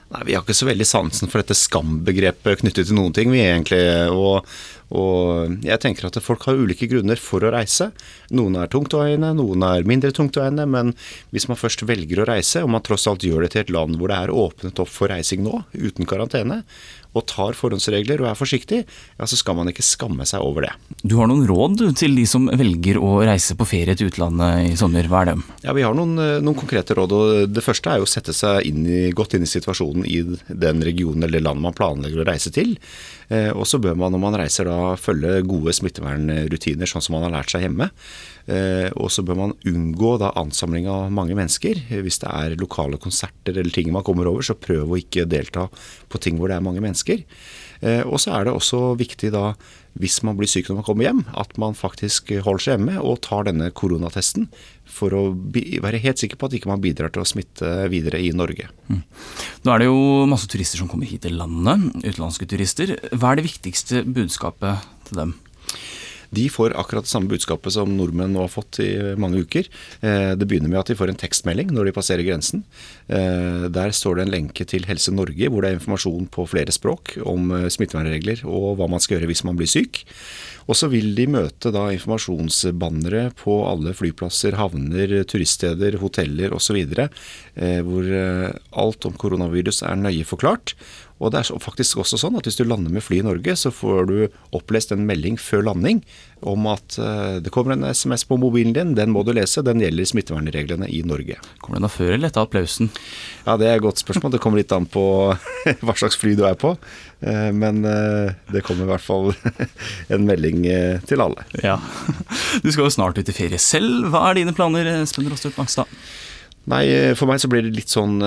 Nei, Vi har ikke så veldig sansen for dette skambegrepet knyttet til noen ting. vi egentlig, og, og jeg tenker at folk har ulike grunner for å reise. Noen er tungtveiende, noen er mindre tungtveiende. Men hvis man først velger å reise, og man tross alt gjør det til et land hvor det er åpnet opp for reising nå, uten karantene, og tar forhåndsregler og er forsiktig, ja, så skal man ikke skamme seg over det. Du har noen råd til de som velger å reise på ferie til utlandet i sommer. Hva er dem? Ja, Vi har noen, eh, noen konkrete råd. og Det første er jo å sette seg inn i, godt inn i situasjonen i den regionen eller det landet man planlegger å reise til. Eh, og så bør man når man reiser da følge gode smittevernrutiner, sånn som man har lært seg hjemme. Eh, og så bør man unngå da ansamling av mange mennesker. Eh, Hvis det er lokale konserter eller ting man kommer over, så prøv å ikke delta på ting hvor det er mange mennesker. Eh, og så er det også viktig da, hvis man blir syk når man kommer hjem, at man faktisk holder seg hjemme og tar denne koronatesten for å være helt sikker på at ikke man bidrar til å smitte videre i Norge. Nå er det jo masse turister som kommer hit til landet, utenlandske turister. Hva er det viktigste budskapet til dem? De får akkurat det samme budskapet som nordmenn nå har fått i mange uker. Eh, Det begynner med at de får en tekstmelding når de passerer grensen. Eh, Der står det en lenke til Helse Norge hvor det er informasjon på flere språk om eh, smittevernregler og hva man skal gjøre hvis man blir syk. Og så vil de møte da informasjonsbannere på alle flyplasser, havner, turiststeder, hoteller osv. Hvor alt om koronavirus er nøye forklart. Og det er faktisk også sånn at hvis du lander med fly i Norge, så får du opplest en melding før landing om at eh, det kommer en SMS på mobilen din, den må du lese, den gjelder smittevernreglene i Norge. Kommer den da før eller etter applausen? Ja, det er et godt spørsmål. Det kommer litt an på hva slags fly du er på. Eh, Men eh, det kommer i hvert fall en melding til alle. Ja. Du skal jo snart ut i ferie selv. Hva er dine planer, Espen Rostrup Nakstad? Nei, for meg så blir det litt sånn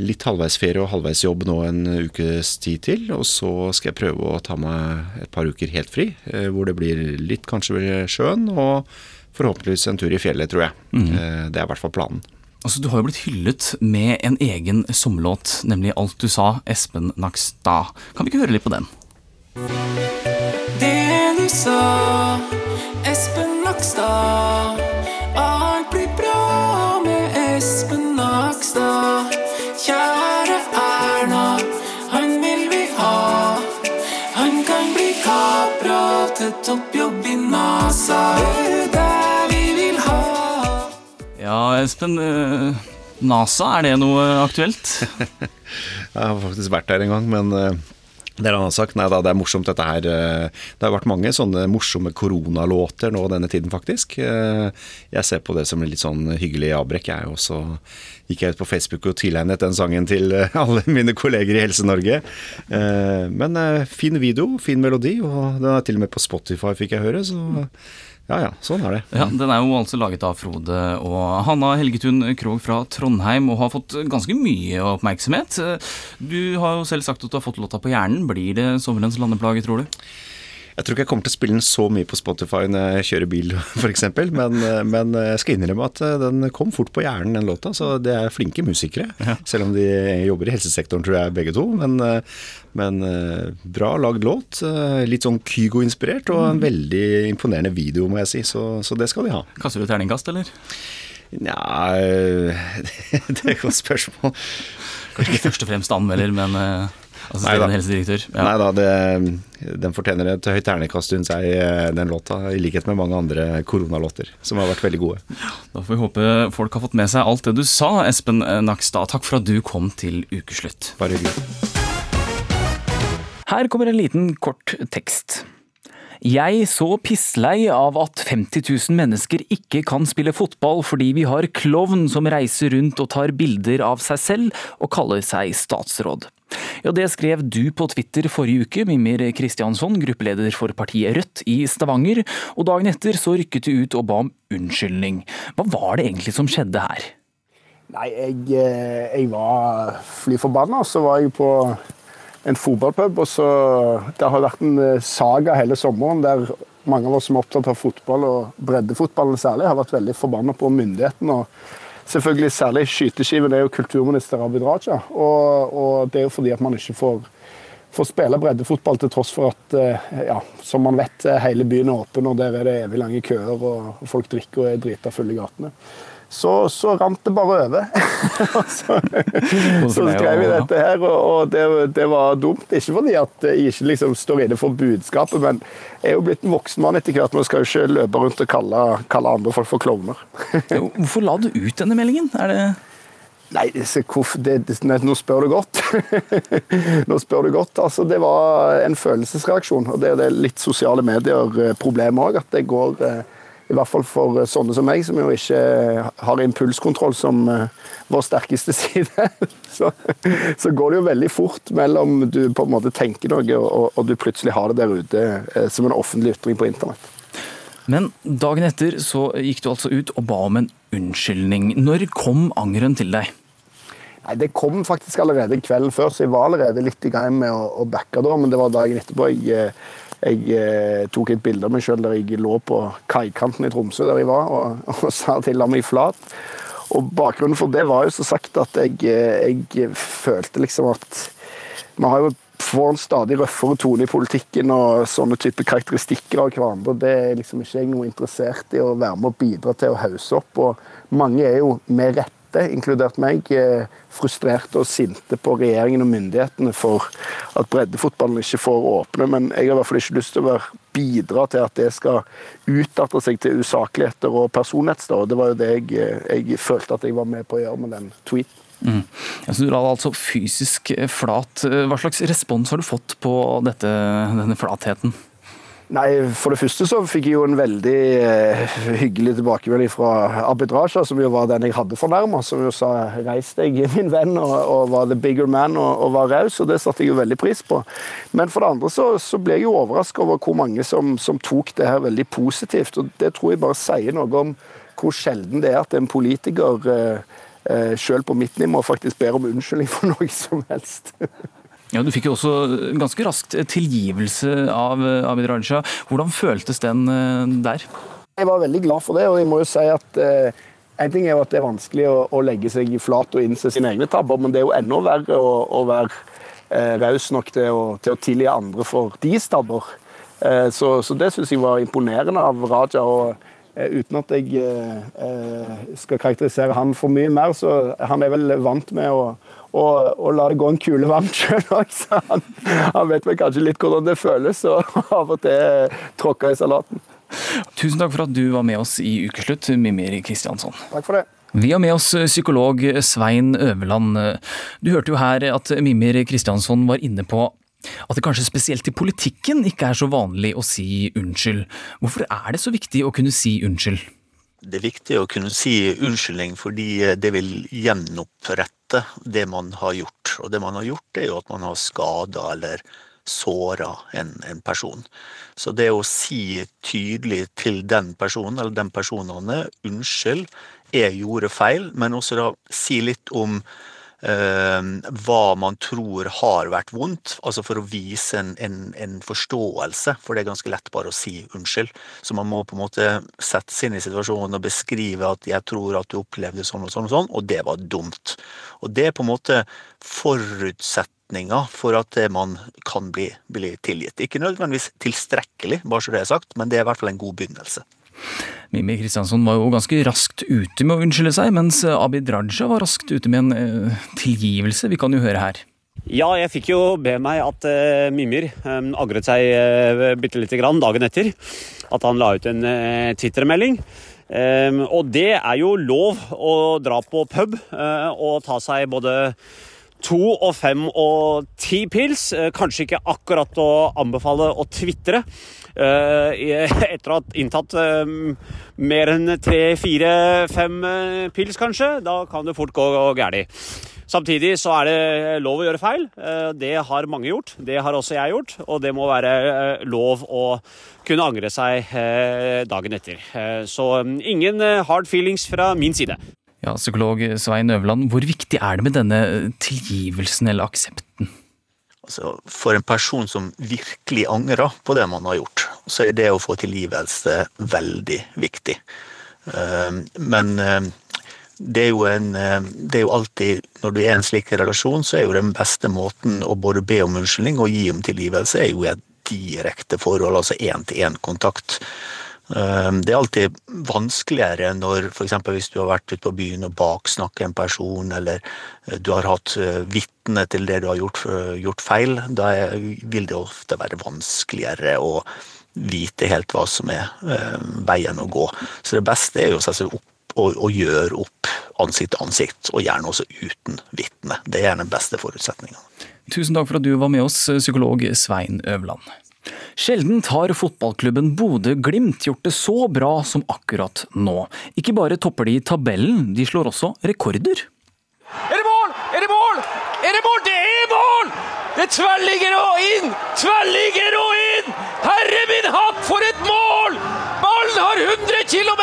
litt halvveisferie og halvveisjobb nå en ukes tid til. Og så skal jeg prøve å ta meg et par uker helt fri, eh, hvor det blir litt kanskje sjøen, og forhåpentligvis en tur i fjellet, tror jeg. Mm. Det er i hvert fall planen. Altså, Du har jo blitt hyllet med en egen sommerlåt, nemlig 'Alt du sa', Espen Nakstad. Kan vi ikke høre litt på den? Det du sa, Espen Nakstad. Til toppjobb i NASA. Det er det vi vil ha. Ja, Espen. eh, NASA, er det noe aktuelt? Jeg har faktisk vært der en gang, men eh, det er en annen sak. Nei det er morsomt dette her. eh, Det har vært mange sånne morsomme koronalåter nå denne tiden, faktisk. Eh, Jeg ser på det som en litt sånn hyggelig avbrekk, jeg. også gikk jeg ut på Facebook og tilegnet den sangen til eh, alle mine kolleger i Helse-Norge. Men fin video, fin melodi, og den er til og med på Spotify, fikk jeg høre. Så ja ja, sånn er det. Ja, Den er jo altså laget av Frode og Hanna Helgetun Krogh fra Trondheim og har fått ganske mye oppmerksomhet. Du har jo selv sagt at du har fått låta på hjernen. Blir det sommerens landeplage, tror du? Jeg tror ikke jeg kommer til å spille den så mye på Spotify når jeg kjører bil, f.eks. Men, men jeg skal innrømme at eh, den kom fort på hjernen, den låta. Så det er flinke musikere. Selv om de jobber i helsesektoren, tror jeg, begge to. Men, eh, men eh, bra lagd låt. eh, Litt sånn Kygo-inspirert, og en veldig imponerende video, må jeg si. Så, så det skal de ha. Kaster du terningkast, eller? Nja Det er et godt spørsmål. Kanskje ikke først og fremst anmelder, men eh, assisterende helsedirektør. Ja. Nei da, det, den fortjener et høyt ternekast, syns jeg, eh, den låta. I likhet med mange andre koronalåter, som har vært veldig gode. Da får vi håpe folk har fått med seg alt det du sa, Espen Nakstad. Takk for at du kom til ukeslutt. Bare hyggelig. Her kommer en liten, kort tekst. Jeg så pisslei av at 50 000 mennesker ikke kan spille fotball fordi vi har klovn som reiser rundt og tar bilder av seg selv og kaller seg statsråd. Ja, det skrev du på Twitter forrige uke, Mimir Kristiansson, gruppeleder for partiet Rødt i Stavanger, og dagen etter så rykket du ut og ba om unnskyldning. Hva var det egentlig som skjedde her? Nei, jeg, eh, jeg var fly forbanna, så var jeg på en fotballpub. og så, Det har vært en eh, saga hele sommeren der mange av oss som er opptatt av fotball, og breddefotballen særlig, har vært veldig forbanna på myndighetene. og Selvfølgelig Særlig skyteskiven er jo kulturminister Abid Raja. Og, og det er jo fordi at man ikke får, får spille breddefotball til tross for at eh, ja, som man vet, eh, hele byen er åpen, og der er det evig lange køer, og folk drikker og er drita fulle i gatene. Så, så rant det bare over. Så, så skrev vi dette her, og, og det, det var dumt. Ikke fordi at jeg ikke liksom står inne for budskapet, men jeg er jo blitt en voksen mann etter hvert. Man skal jo ikke løpe rundt og kalle, kalle andre folk for klovner. Hvorfor la du ut denne meldingen? Er det Nei, det, det, nå spør du godt. nå spør du godt. Altså, det var en følelsesreaksjon, og det er det litt sosiale medier-problemet òg. At det går eh, i hvert fall for eh, sånne som meg, som jo ikke har impulskontroll som eh, vår sterkeste side, så, så går det jo veldig fort mellom du på en måte tenker noe, og, og du plutselig har det der ute eh, som en offentlig ytring på internett. Men dagen etter så gikk du altså ut og ba om en unnskyldning. Når kom angeren til deg? Nei, Det kom faktisk allerede kvelden før, så jeg var allerede litt i gang med å, å backe da. Men det var dagen etterpå jeg, eh, jeg eh, tok et bilde av meg sjøl der jeg lå på kaikanten i Tromsø, der jeg var, og, og sa til la meg flat. Og bakgrunnen for det var jo så sagt at jeg, eh, jeg følte liksom at vi har jo får en stadig røffere tone i politikken og sånne type karakteristikker av hverandre. Det er liksom ikke jeg noe interessert i å være med og bidra til å hause opp. Og mange er jo med rette, inkludert meg, eh, frustrerte og sinte på regjeringen og myndighetene for at breddefotballen ikke får åpne. Men jeg har i hvert fall ikke lyst til å bidra til at det skal utdatte seg til usakligheter og personhets. Det var jo det jeg, eh, jeg følte at jeg var med på å gjøre med den tweeten. Mm. Ja, så du la altså fysisk flat. Hva slags respons har du fått på dette, denne flatheten? Nei, For det første så fikk jeg jo en veldig eh, hyggelig tilbakemelding fra Abid Raja, som jo var den jeg hadde fornærma, som jo sa 'reis deg, min venn', og, og var the bigger man og, og var raus, og det satte jeg jo veldig pris på. Men for det andre så, så ble jeg jo overraska over hvor mange som, som tok det her veldig positivt, og det tror jeg bare sier noe om hvor sjelden det er at en politiker eh, eh, sjøl på mitt nivå faktisk ber om unnskyldning for noe som helst. Ja, Du fikk jo også ganske raskt tilgivelse av Abid Raja. Hvordan føltes den eh, der? Jeg var veldig glad for det, og jeg må jo si at eh, en ting er jo at det er vanskelig å, å legge seg flat og innse sine egne tabber, men det er jo enda verre å, å være eh, raus nok til å, til å tilgi andre for deres tabber. Eh, så, så det syns jeg var imponerende av Raja. og Uten at jeg skal karakterisere han for mye mer, så han er vel vant med å, å, og la det gå en kule varmt sjøl òg, så han, han vet vel kanskje litt hvordan det føles å av og til tråkke i salaten. Tusen takk for at du var med oss i Ukeslutt, Mimir Kristiansson. Takk for det. Vi har med oss psykolog Svein Øverland. Du hørte jo her at Mimir Kristiansson var inne på at det kanskje spesielt i politikken ikke er så vanlig å si unnskyld. Hvorfor er det så viktig å kunne si unnskyld? Det er viktig å kunne si unnskyldning fordi det vil gjenopprette det man har gjort. Og det man har gjort, er jo at man har skada eller såra en, en, person. Så det å si tydelig til den personen, eller den personene, unnskyld, jeg gjorde feil, men også da si litt om hva man tror har vært vondt, altså for å vise en, en, en, forståelse, for det er ganske lett bare å si unnskyld. Så man må på en måte sette seg inn i situasjonen og beskrive at 'jeg tror at du opplevde sånn og sånn og sånn', og det var dumt. Og det er på en måte forutsetninga for at man kan bli, bli tilgitt. Ikke nødvendigvis tilstrekkelig, bare så det er sagt, men det er i hvert fall en god begynnelse. Mimmi Kristiansson var jo ganske raskt ute med å unnskylde seg, mens Abid Raja var raskt ute med en uh, tilgivelse. Vi kan jo høre her. Ja, jeg fikk jo be meg at uh, Mimir um, agret seg uh, bitte lite grann dagen etter. At han la ut en uh, Twitter-melding. Um, og det er jo lov å dra på pub uh, og ta seg både to og fem og ti pils. Uh, kanskje ikke akkurat å anbefale å tvitre. Uh, etter å ha inntatt mer enn tre, fire, fem pils, kanskje. Da kan det fort gå galt. Samtidig så er det lov å gjøre feil. Det har mange gjort. Det har også jeg gjort. Og det må være lov å kunne angre seg dagen etter. Så ingen hard feelings fra min side. Ja, Psykolog Svein Øverland, hvor viktig er det med denne tilgivelsen eller aksepten? Altså, for en person som virkelig angrer på det man har gjort, så er det å få tilgivelse veldig viktig. Men det er, jo en, det er jo alltid Når du er i en slik relasjon, så er jo den beste måten å både be om unnskyldning og gi om tilgivelse, er jo i et direkte forhold, altså én-til-én-kontakt. Det er alltid vanskeligere når f.eks. hvis du har vært ute på byen og baksnakket en person, eller du har hatt vitne til det du har gjort, gjort feil. Da vil det ofte være vanskeligere å vite helt hva som er veien å gå. Så det beste er jo å opp og, opp ansikt til ansikt, og gjerne også uten vitne. Det er den beste forutsetninga. Tusen takk for at du var med oss, psykolog Svein Øvland. Sjelden har fotballklubben Bodø-Glimt gjort det så bra som akkurat nå. Ikke bare topper de tabellen, de slår også rekorder. Er det mål? Er det mål? Er det mål? Det er mål! Det tverrligger og inn! Tverrligger og inn! Herre min hatt, for et mål! Ballen har 100 km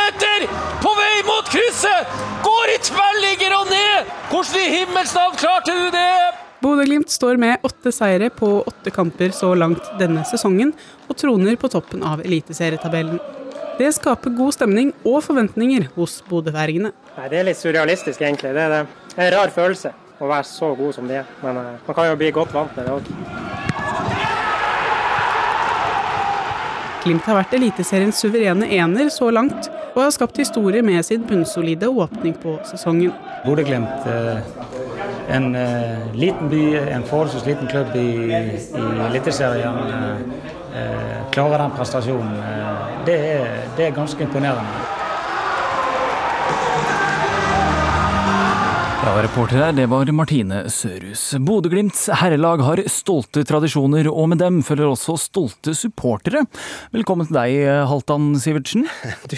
på vei mot krysset! Går i tverrligger og ned! Hvordan i himmels navn klarte du det? Bodø-Glimt står med åtte seire på åtte kamper så langt denne sesongen, og troner på toppen av eliteserietabellen. Det skaper god stemning og forventninger hos bodøværingene. Det er litt surrealistisk, egentlig. Det er, det. det er en rar følelse å være så god som de er. Men uh, man kan jo bli godt vant med det òg. Glimt har vært Eliteseriens suverene ener så langt, og har skapt historie med sin bunnsolide åpning på sesongen. Bodø-Glimt en uh, liten by, en forholdsvis liten klubb i, i Eliteserien, klarer den prestasjonen. Det er, det, er, ganske imponerende. Ja, Reporter her, det var Martine Sørhus. Bodø-Glimts herrelag har stolte tradisjoner, og med dem følger også stolte supportere. Velkommen til deg, Haltan Sivertsen. Du,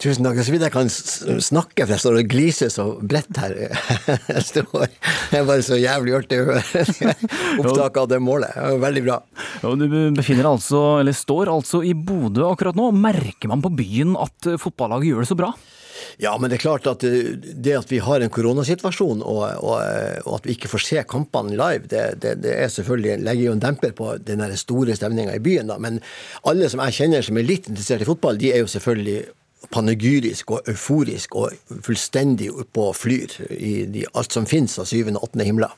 tusen takk. Så vidt jeg kan snakke, for jeg står og gliser så bredt her. Jeg står Jeg er bare så jævlig artig å høre opptak av det målet. Det veldig bra. Ja, du befinner altså, eller står altså i Bodø akkurat nå. Merker man på byen at fotballaget gjør det så bra? Ja, men det er klart at eh, det at vi har en koronasituasjon og, og, eh, og at vi ikke får se kampene live, det, det, det er legger jo en demper på den store stemninga i byen. Da. Men alle som jeg kjenner som er litt interessert i fotball, de er jo selvfølgelig panegyrisk og euforisk og fullstendig oppe og flyr i de, alt som finnes av syvende og åttende himler.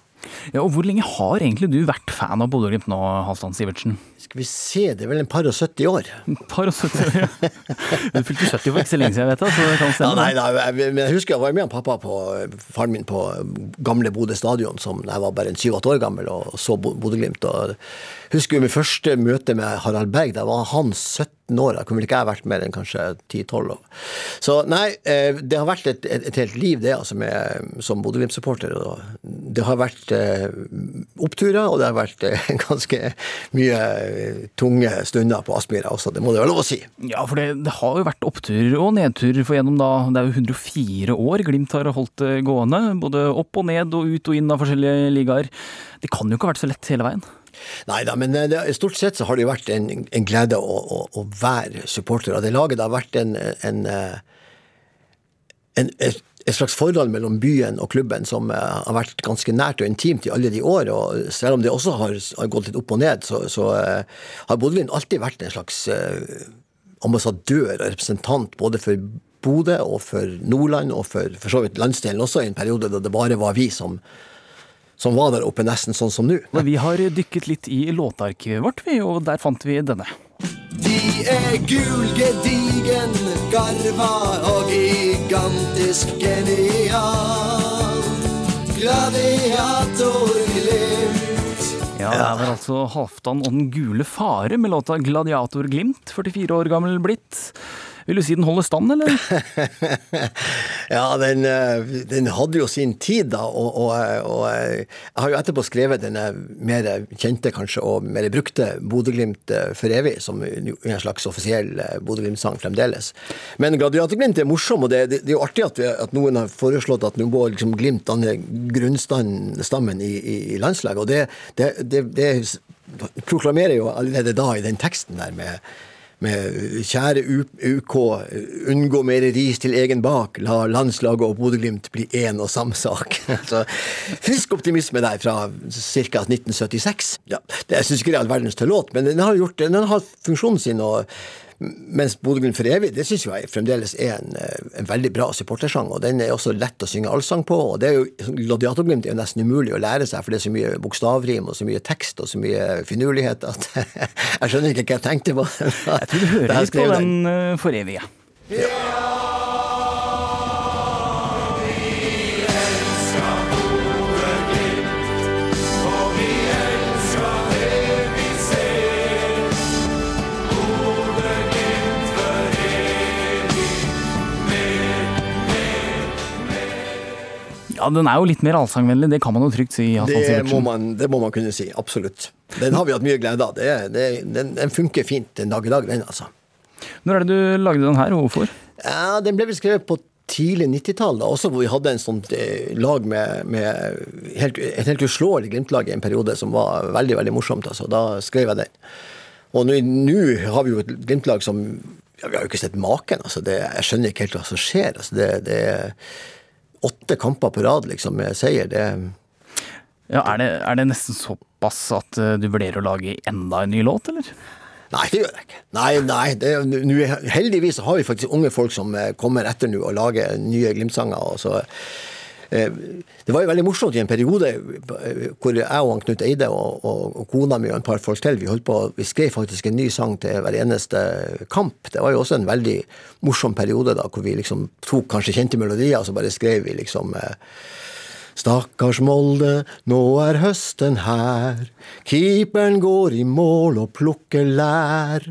Ja, og Hvor lenge har egentlig du vært fan av Bodø-Glimt nå, Halvdan Sivertsen? Skal vi se, det er vel en par og 70 år. Par og 70 år, ja. Du fylte 70 for ikke så lenge siden, vet jeg. så det kan Ja, nei, nei, jeg, jeg husker jeg var med han pappa på faren min på gamle Bodø stadion som da jeg var bare en 7-8 år gammel og så Bo- Bodø-Glimt. Husker jo mitt første møte med Harald Berg. Da var han 17 år. Da kunne vel ikke jeg vært mer enn kanskje 10-12 år. Så nei, eh, det har vært et, et, et helt liv, det, altså, med, som Bodø-Glimt-supporter. Det har vært eh, oppturer, og det har vært eh, ganske mye tunge stunder på Aspmyra også. Det må det være lov å si. Ja, for det, det har jo vært opptur og nedtur for gjennom da, det er jo 104 år Glimt har holdt det gående. Både opp og ned og ut og inn av forskjellige ligaer. Det kan jo ikke ha vært så lett hele veien. Nei da, men eh, det, stort sett så har det jo vært en, en glede å, å, å være supporter av det laget. Det har vært en, en, eh, en, et, slags forhold mellom byen og klubben som eh, har vært ganske nært og intimt i alle de år. og Selv om det også har, har gått litt opp og ned, så, så eh, har Bodø-Glimt alltid vært en slags eh, ambassadør og representant både for Bodø og for Nordland og for, for så vidt landsdelen også, i en periode da det bare var vi som, som var der oppe, nesten sånn som nå. Vi har dykket litt i låtarkivet vårt, vi, og der fant vi denne. De er gul, gedigen, garva og gigantisk genial. Gladiatorglimt. Ja, det er altså Halvdan og den gule fare med låta 'Gladiator Glimt', 44 år gammel blitt. Vil du si den holder stand, eller? Ja, den, eh, den hadde jo sin tid, da, og, og, og jeg har jo etterpå skrevet denne mer kjente kanskje, og mer brukte Bodø-Glimt eh, for evig, som en slags offisiell eh, Bodø-Glimt-sang fremdeles. Men Gladiatorglimt er morsom, og det, det, det er jo artig at, vi, at noen har foreslått at nå må liksom Glimt danne grunnstammen i, i, i landslaget, og det, det proklamerer jo allerede da i den teksten der med med kjære UK, unngå mer ris til egen bak, la landslaget og Bodø-Glimt bli én og samme sak. Så frisk optimisme der fra ca. 1976. Ja, det, jeg syns ikke det er all verdens til låt, men den har gjort, den har funksjonen sin. og mens Bodø-Glimt for evig, det syns jeg fremdeles er en, eh, en veldig bra supportersang. Og den er også lett å synge allsang på. og det er jo, Gladiatorglimt er jo nesten umulig å lære seg, for det er så mye bokstavrim og så mye tekst og så mye finurlighet at jeg skjønner ikke hva jeg tenkte på. Jeg tror du hører litt på den eh, for evige. Ja, den er jo litt mer allsangvennlig, det kan man jo trygt si. Det må, man, det må man kunne si, absolutt. Den har vi hatt mye glede av. Det, det, den, den funker fint den dag i dag, den, altså. Når er det du lagde den her, og hvorfor? Ja, Den ble vel skrevet på tidlig 90-tall, også hvor vi hadde en sånn lag med, med helt, et helt uslåelig Glimt-lag i en periode som var veldig veldig morsomt. altså. Da skrev jeg den. Og nå har vi jo et Glimt-lag som ja, Vi har jo ikke sett maken. altså. Det, jeg skjønner ikke helt hva som skjer. altså. Det, det åtte kamper på rad liksom, med seier. det Ja, er det, er det nesten såpass at eh, du vurderer å lage enda en ny låt, eller? Nei, det gjør jeg ikke. Nei, nei, det, er- heldigvis har vi faktisk unge folk som eh, kommer etter nå og lager nye Glimt-sanger. Eh, Det var jo veldig morsomt i en periode eh, hvor jeg og Knut Eide og, og, og kona mi og en par folk til, vi på, vi skrev faktisk en ny sang til hver eneste kamp. Det var jo også en veldig morsom periode da, hvor vi liksom tok kanskje kjente melodier, og så bare skrev vi liksom eh, Stakkars Molde, nå er høsten her. Keeperen går i mål og plukker lær.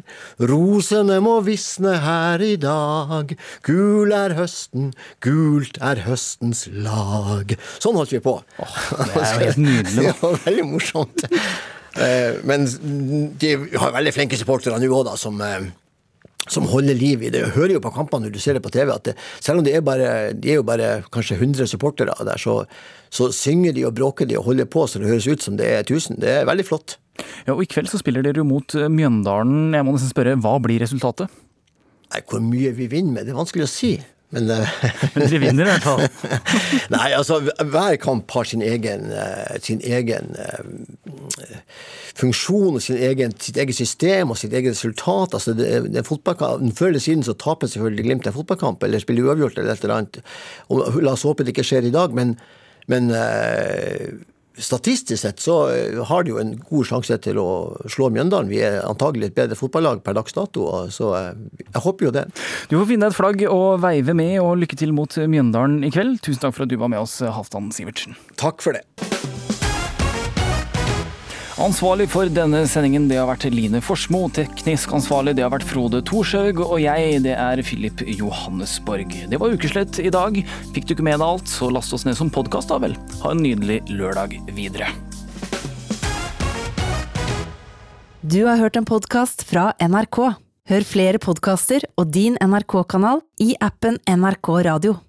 Rosene må visne her i dag. Gul er høsten, gult er høstens lag. Sånn holdt vi på. det er jo helt nydelig. Det var veldig morsomt. Eh, Men de har veldig flinke supportere nå òg, da, som eh, som holder liv i det. Jeg hører jo på kampene når du ser det på TV, at det, selv om det er bare, de er jo bare kanskje 100 supportere der, så, så synger de og bråker de og holder på så det høres ut som det er 1000. Det er veldig flott. Ja, og I kveld så spiller dere jo mot eh, Mjøndalen. Jeg må nesten spørre, hva blir resultatet? Nei, Hvor mye vi vinner med, det er vanskelig å si. Men, eh, Men dere vinner i hvert fall. Nei, altså hver kamp har sin egen, eh, sin egen eh, funksjon sin egen, sitt eget system og sitt eget resultat. Altså, det, det Før eller siden så taper selvfølgelig Glimt en fotballkamp eller spiller uavgjort eller et eller annet. Og la oss håpe det ikke skjer i dag, men, men statistisk sett så eh, har de jo en god sjanse til å slå Mjøndalen. Vi er antagelig et bedre fotballag per dags dato, så eh, jeg håper jo det. Du får finne et flagg å veive med, og lykke til mot Mjøndalen i kveld. Tusen takk for at du var med oss, Halvdan Sivertsen. Takk for det. Ansvarlig for denne sendingen det har vært Line Forsmo. Teknisk ansvarlig det har vært Frode Thorshaug. Og jeg, det er Filip Johannesborg. Det var ukeslett i dag. Fikk du ikke med deg alt, så last oss ned som podkast, da vel. Ha en nydelig lørdag videre. Du har hørt en podkast fra NRK. Hør flere podkaster og din NRK-kanal i appen NRK Radio.